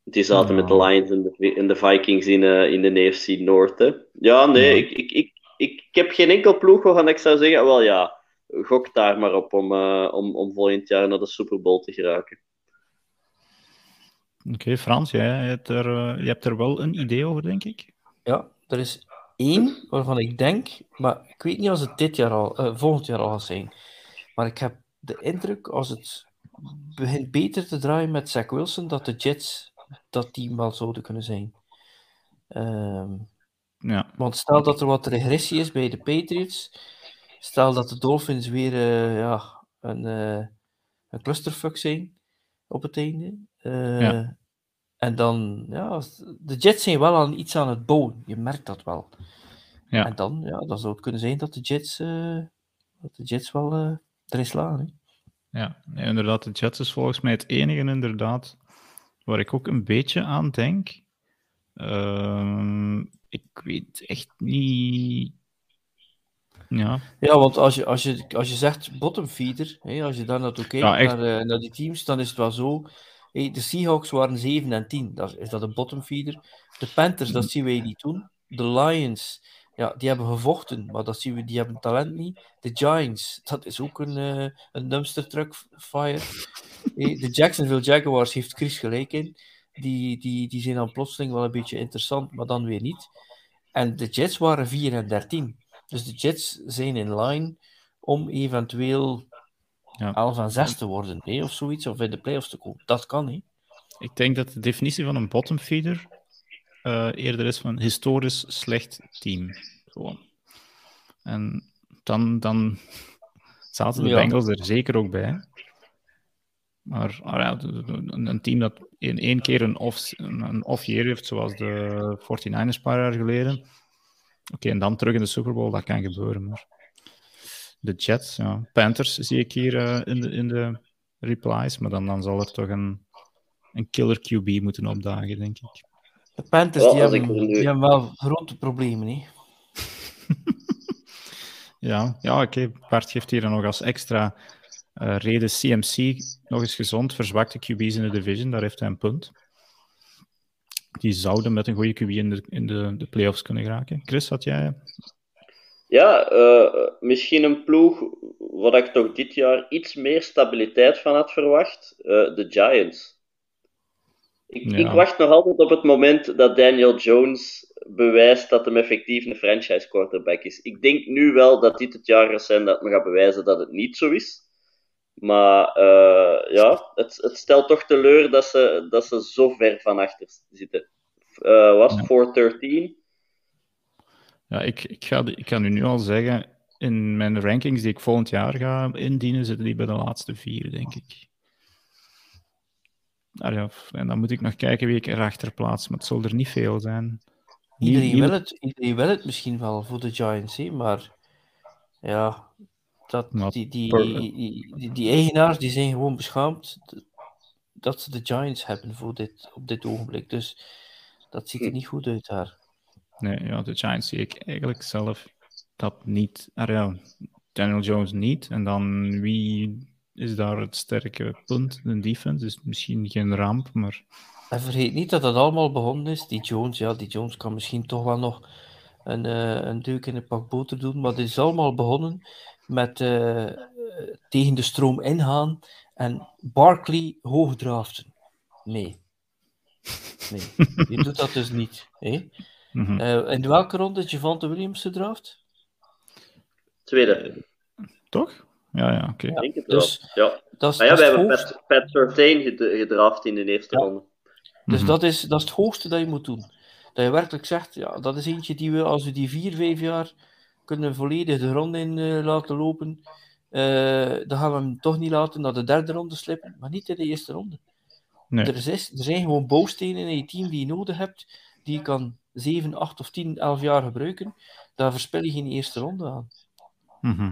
Speaker 3: Die zaten met de
Speaker 1: Nou.
Speaker 3: Lions en de, en de Vikings in, eh, in de AFC Noord. Hè. Ja, nee,
Speaker 1: Ja.
Speaker 3: Ik, ik, ik, ik, ik heb geen enkel ploeg waarvan ik zou zeggen, wel ja, gok daar maar op om, eh, om, om volgend jaar naar de Super Bowl te geraken.
Speaker 1: Oké, Frans, jij hebt, er, eh, je hebt er wel een idee over, denk ik.
Speaker 2: Ja, er is één waarvan ik denk, maar ik weet niet als het dit jaar al, eh, volgend jaar al gaat zijn. Maar ik heb de indruk als het begint beter te draaien met Zach Wilson, dat de Jets dat team wel zouden kunnen zijn. Ehm,
Speaker 1: Ja,
Speaker 2: want stel dat er wat regressie is bij de Patriots, stel dat de Dolphins weer eh, ja, een, eh, een clusterfuck zijn op het einde. Eh,
Speaker 1: Ja.
Speaker 2: En dan, ja, de Jets zijn wel aan iets aan het bouwen. Je merkt dat wel.
Speaker 1: Ja.
Speaker 2: En dan, ja, dan zou het kunnen zijn dat de Jets, dat de Jets wel erin slaan. Hè.
Speaker 1: ja. Nee, inderdaad, de Jets is volgens mij het enige inderdaad waar ik ook een beetje aan denk. Ehm, ik weet echt niet... Ja,
Speaker 2: Ja, want als je, als je, als je zegt bottom feeder, hè, als je daar naartoe kijkt,
Speaker 1: Ja, echt.
Speaker 2: naar, eh, naar die teams, dan is het wel zo. hè, de Seahawks waren 7 en 10. Dat, is- is dat een bottom feeder? De Panthers, dat zien wij niet doen. De Lions, ja, die hebben gevochten, maar dat zien we, die hebben talent niet. De Giants, dat is ook een, eh, een dumpster truck fire. [LAUGHS] De Jacksonville Jaguars heeft Chris gelijk in. Die, die, die zijn dan plotseling wel een beetje interessant, maar dan weer niet. En de Jets waren 4 en 13. Dus de Jets zijn in line om eventueel
Speaker 1: Ja.
Speaker 2: 11 en 6 te worden, hè, of zoiets, of in de playoffs te komen. Dat kan, hè.
Speaker 1: ik denk dat de definitie van een bottom eh, eerder is van historisch slecht team. Gewoon. En dan, dan zaten de
Speaker 2: Ja.
Speaker 1: Bengals er zeker ook bij. Maar ah ja, een team dat in één keer een off, een een off year heeft, zoals de 49ers een paar jaar geleden. Oké, en dan terug in de Super Bowl, dat kan gebeuren. Maar de Jets, ja. Panthers zie ik hier eh, in, de, in de replies, maar dan, dan zal er toch een, een killer QB moeten opdagen, denk ik.
Speaker 2: De Panthers die, hebben, die hebben wel grote problemen. Hè. [LAUGHS]
Speaker 1: Ja, ja oké. Bart geeft hier dan nog als extra eh, reden CMC nog eens gezond, verzwakte QB's in de division. Daar heeft hij een punt. Die zouden met een goede QB in de, in de, de playoffs kunnen geraken. Chris, had jij...
Speaker 3: Ja, eh, misschien een ploeg waar ik toch dit jaar iets meer stabiliteit van had verwacht. eh, de Giants. Ik,
Speaker 1: Ja.
Speaker 3: ik wacht nog altijd op het moment dat Daniel Jones bewijst dat hem effectief een franchise quarterback is. Ik denk nu wel dat dit het jaar gaat zijn dat me gaat bewijzen dat het niet zo is. Maar eh, ja, het, het stelt toch teleur dat ze, dat ze zo ver van achter zitten. Eh was
Speaker 1: Ja.
Speaker 3: 413?
Speaker 1: Ja, ik, ik, ga, ik kan u nu al zeggen, in mijn rankings die ik volgend jaar ga indienen, zitten die bij de laatste vier, denk ik. Ah ja, en dan moet ik nog kijken wie ik erachter plaats, maar het zal er niet veel zijn.
Speaker 2: Iedereen, wil het, iedereen wil het misschien wel voor de Giants, hè, maar ja, dat, die, die, die, die, die eigenaars die zijn gewoon beschaamd dat ze de Giants hebben voor dit, op dit ogenblik. Dus dat ziet er
Speaker 3: Hm.
Speaker 2: niet goed uit daar.
Speaker 1: Nee, ja, de Giants zie ik eigenlijk zelf dat niet. Ah, ja, Daniel Jones niet. En dan wie is daar het sterke punt? De defense is misschien geen ramp, maar
Speaker 2: En vergeet niet dat dat allemaal begonnen is. Die Jones, ja, die Jones kan misschien toch wel nog een, eh, een deuk in een pak boter doen. Maar dit is allemaal begonnen met eh, tegen de stroom ingaan en Barkley hoog draften. Nee. Nee, je doet dat dus niet. Hè?
Speaker 1: mhm.
Speaker 2: Eh, in welke ronde is Javante Williams gedraft?
Speaker 3: Tweede.
Speaker 1: toch? Ja, ja, oké.
Speaker 3: Het
Speaker 2: dus
Speaker 3: wel. Ja.
Speaker 2: Dat is,
Speaker 3: Maar ja,
Speaker 2: dat
Speaker 3: we hebben. Pat, Pat Surtain ged- gedraft in de eerste
Speaker 2: Ja.
Speaker 3: ronde.
Speaker 2: Dus
Speaker 1: Mhm.
Speaker 2: dat, is, dat is het hoogste dat je moet doen. Dat je werkelijk zegt, ja, dat is eentje die we, als we die vier, vijf jaar kunnen volledig de grond in eh, laten lopen, eh, dan gaan we hem toch niet laten naar de derde ronde slippen, maar niet in de eerste ronde.
Speaker 1: Nee.
Speaker 2: Er, is, er zijn gewoon bouwstenen in je team die je nodig hebt, die je kan 7, 8 of 10, 11 jaar gebruiken. Daar verspil je geen eerste ronde aan.
Speaker 1: Mhm.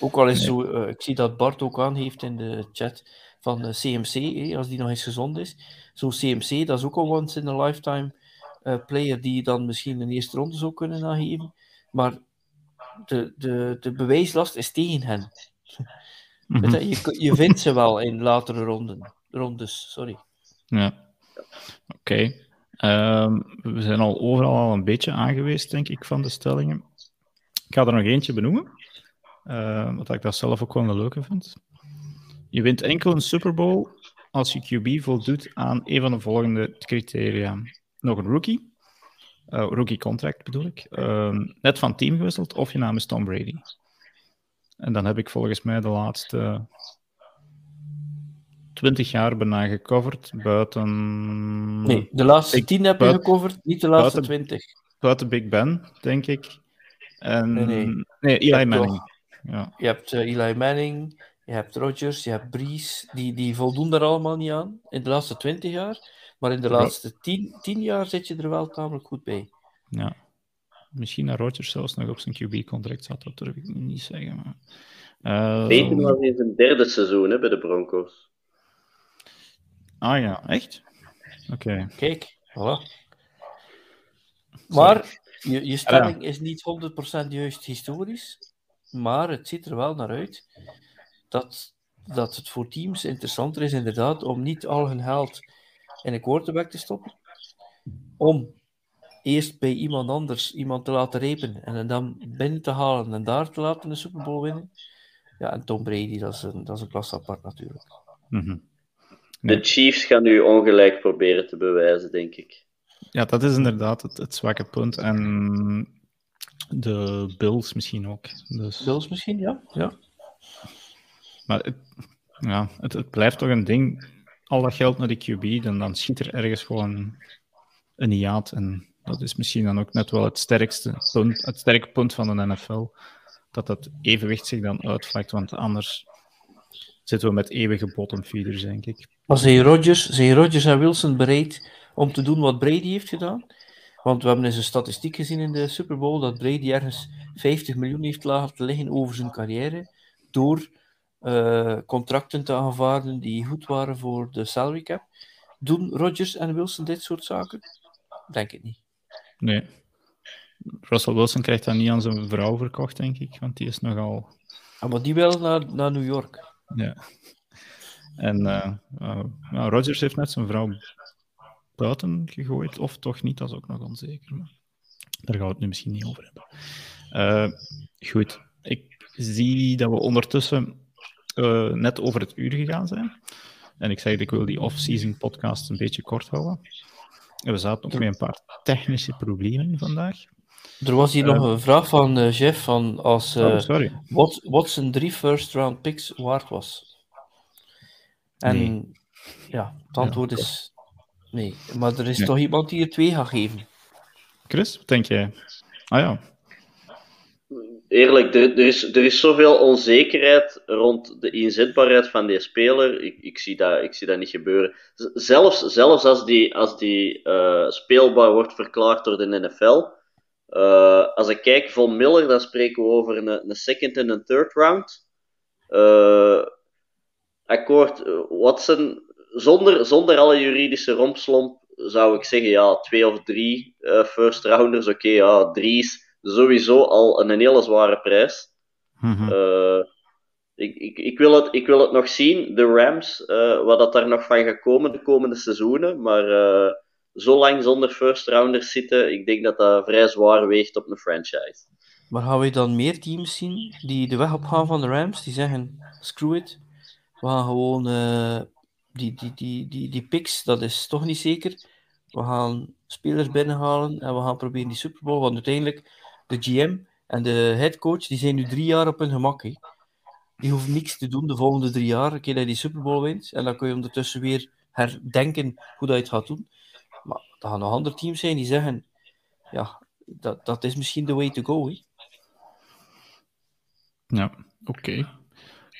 Speaker 2: Ook al is
Speaker 1: Nee.
Speaker 2: zo, eh, ik zie dat Bart ook aangeeft in de chat van de CMC, als die nog eens gezond is. Zo'n CMC, dat is ook een once in a lifetime eh, player die je dan misschien een eerste ronde zou kunnen aangeven. Maar de, de, de bewijslast is tegen hen.
Speaker 1: Mhm.
Speaker 2: Je, je, vindt ze wel in latere ronden, rondes. Sorry.
Speaker 1: Ja. Oké. Ehm, we zijn al overal al een beetje aangeweest, denk ik, van de stellingen. Ik ga er nog eentje benoemen, eh, wat ik dat zelf ook wel een leuke vind. Je wint enkel een Super Bowl als je QB voldoet aan een van de volgende criteria. Nog een rookie, eh, rookie contract bedoel ik, Ehm, net van team gewisseld of je naam is Tom Brady. En dan heb ik volgens mij de laatste 20 jaar bijna gecoverd, buiten,
Speaker 2: Nee, de laatste
Speaker 1: Ik-
Speaker 2: tien heb je gecoverd, niet de laatste
Speaker 1: buiten-
Speaker 2: twintig.
Speaker 1: buiten Big Ben, denk ik. En,
Speaker 2: Nee, nee.
Speaker 1: Eli
Speaker 2: hebt
Speaker 1: Manning. Ja.
Speaker 2: Je hebt eh, Eli Manning, je hebt Rodgers, je hebt Breeze, die, die voldoen daar allemaal niet aan in de laatste twintig jaar. Maar in de
Speaker 1: Ja.
Speaker 2: laatste tien, tien jaar zit je er wel tamelijk goed bij.
Speaker 1: ja. Misschien dat Rodgers zelfs nog op zijn QB-contract zat, dat durf ik niet zeggen. Maar, Eh,
Speaker 3: Peyton was in zijn derde seizoen hè, bij de Broncos.
Speaker 1: Ah ja, echt? Oké.
Speaker 2: Kijk, voilà. Maar je, je stelling is niet 100% juist historisch, maar het ziet er wel naar uit dat, dat het voor teams interessanter is inderdaad om niet al hun geld in een quarterback te stoppen, om eerst bij iemand anders iemand te laten repen en dan binnen te halen en daar te laten een Super Bowl winnen. Ja, en Tom Brady, dat is een, dat is een klas apart natuurlijk.
Speaker 1: Mhm.
Speaker 3: De Chiefs gaan nu ongelijk proberen te bewijzen, denk ik.
Speaker 1: Ja, dat is inderdaad het, het zwakke punt. En de Bills misschien ook. Dus,
Speaker 2: Bills misschien, ja? ja.
Speaker 1: maar het, ja, het, het blijft toch een ding. Al dat geld naar die QB, dan, dan schiet er ergens gewoon een hiaat. En dat is misschien dan ook net wel het sterkste punt, het sterke punt van de NFL. dat dat evenwicht zich dan uitvlakt, want anders zitten we met eeuwige bottomfeeders, denk ik.
Speaker 2: Maar zijn Rodgers, zijn Rodgers en Wilson bereid om te doen wat Brady heeft gedaan? Want we hebben eens een statistiek gezien in de Super Bowl dat Brady ergens 50 miljoen heeft laten liggen over zijn carrière door uh, contracten te aanvaarden die goed waren voor de salary cap. Doen Rodgers en Wilson dit soort zaken? Denk ik niet.
Speaker 1: Nee. Russell Wilson krijgt dat niet aan zijn vrouw verkocht, denk ik, want die is nogal...
Speaker 2: Ah, maar die wil naar, naar New York.
Speaker 1: Ja. En uh, uh, Rodgers heeft net zijn vrouw buiten gegooid, of toch niet, dat is ook nog onzeker. Maar daar gaan we het nu misschien niet over hebben. Uh, goed, ik zie dat we ondertussen uh, net over het uur gegaan zijn. En ik zei, ik wil die off-season podcast een beetje kort houden. En we zaten ook met een paar technische problemen vandaag.
Speaker 2: Er was hier uh, nog een vraag van uh, Jeff van als uh, oh, sorry. Wat, wat zijn drie first round picks waard was. En nee. ja, het antwoord ja, is nee. Maar er is nee. toch iemand die er twee gaat geven.
Speaker 1: Chris, wat denk jij? Ah ja,
Speaker 3: eerlijk, er, er, is, er is zoveel onzekerheid rond de inzetbaarheid van die speler. Ik, ik, zie, dat, ik zie dat niet gebeuren. Zelfs, zelfs als die, als die uh, speelbaar wordt verklaard door de NFL. Uh, als ik kijk, Von Miller, dan spreken we over een, een second en een third round. Uh, akkoord, Watson, zonder, zonder alle juridische rompslomp zou ik zeggen, ja, twee of drie first rounders. Oké, okay, ja, drie is sowieso al een, een hele zware prijs.
Speaker 1: Mm
Speaker 3: ik, ik, ik, wil het, ik wil het nog zien, de Rams, uh, wat dat daar nog van gaat komen de komende seizoenen. Maar zo lang zonder first rounders zitten, ik denk dat dat vrij zwaar weegt op een franchise.
Speaker 2: Maar gaan we dan meer teams zien die de weg opgaan van de Rams? Die zeggen, screw it. We gaan gewoon die, die, die, die, die picks, dat is toch niet zeker. We gaan spelers binnenhalen en we gaan proberen die Super Bowl. Want uiteindelijk de GM en de headcoach, die zijn nu drie jaar op hun gemak. Hè. Die hoeven niks te doen de volgende drie jaar. Een keer dat die Super Bowl wint. En dan kun je ondertussen weer herdenken hoe dat je het gaat doen. Maar er gaan nog andere teams zijn die zeggen: ja, dat, dat is misschien de way to go. Hè.
Speaker 1: Ja, oké.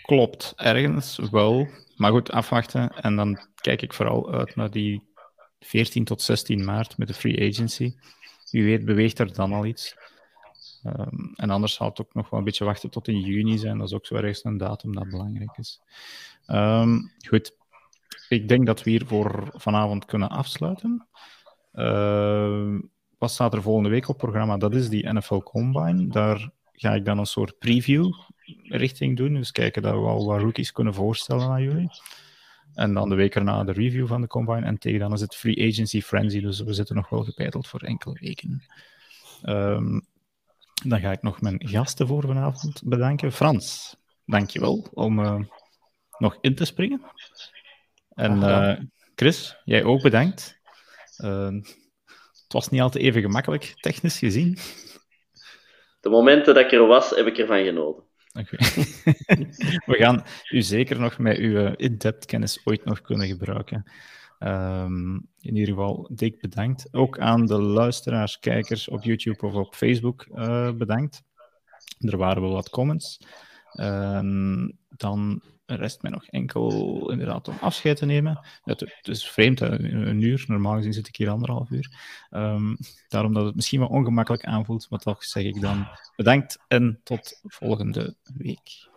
Speaker 1: Klopt, ergens wel. Maar goed, afwachten. En dan kijk ik vooral uit naar die 14 tot 16 maart met de free agency. Wie weet beweegt er dan al iets. Um, en anders zal het ook nog wel een beetje wachten tot in juni zijn. Dat is ook zo ergens een datum dat belangrijk is. Um, goed, ik denk dat we hier voor vanavond kunnen afsluiten. Uh, wat staat er volgende week op programma? Dat is die NFL Combine. Daar ga ik dan een soort preview richting doen. Dus kijken dat we al wat rookies kunnen voorstellen aan jullie. En dan de week erna de review van de Combine. En tegen dan is het Free Agency Frenzy. Dus we zitten nog wel gepeiteld voor enkele weken. Um, dan ga ik nog mijn gasten voor vanavond bedanken. Frans, dankjewel om uh, nog in te springen. En uh, Chris, jij ook bedankt. Uh, het was niet altijd even gemakkelijk, technisch gezien.
Speaker 3: De momenten dat ik er was, heb ik ervan genoten. [LAUGHS]
Speaker 1: We gaan u zeker nog met uw in-depth kennis ooit nog kunnen gebruiken. Um, in ieder geval, dik bedankt. Ook aan de luisteraars, kijkers op YouTube of op Facebook uh, bedankt. Er waren wel wat comments. Um, dan rest mij nog enkel inderdaad om afscheid te nemen. Het, is vreemd, een uur. Normaal gezien zit ik hier anderhalf uur. Um, daarom dat het misschien wel ongemakkelijk aanvoelt, maar toch zeg ik dan bedankt en tot volgende week.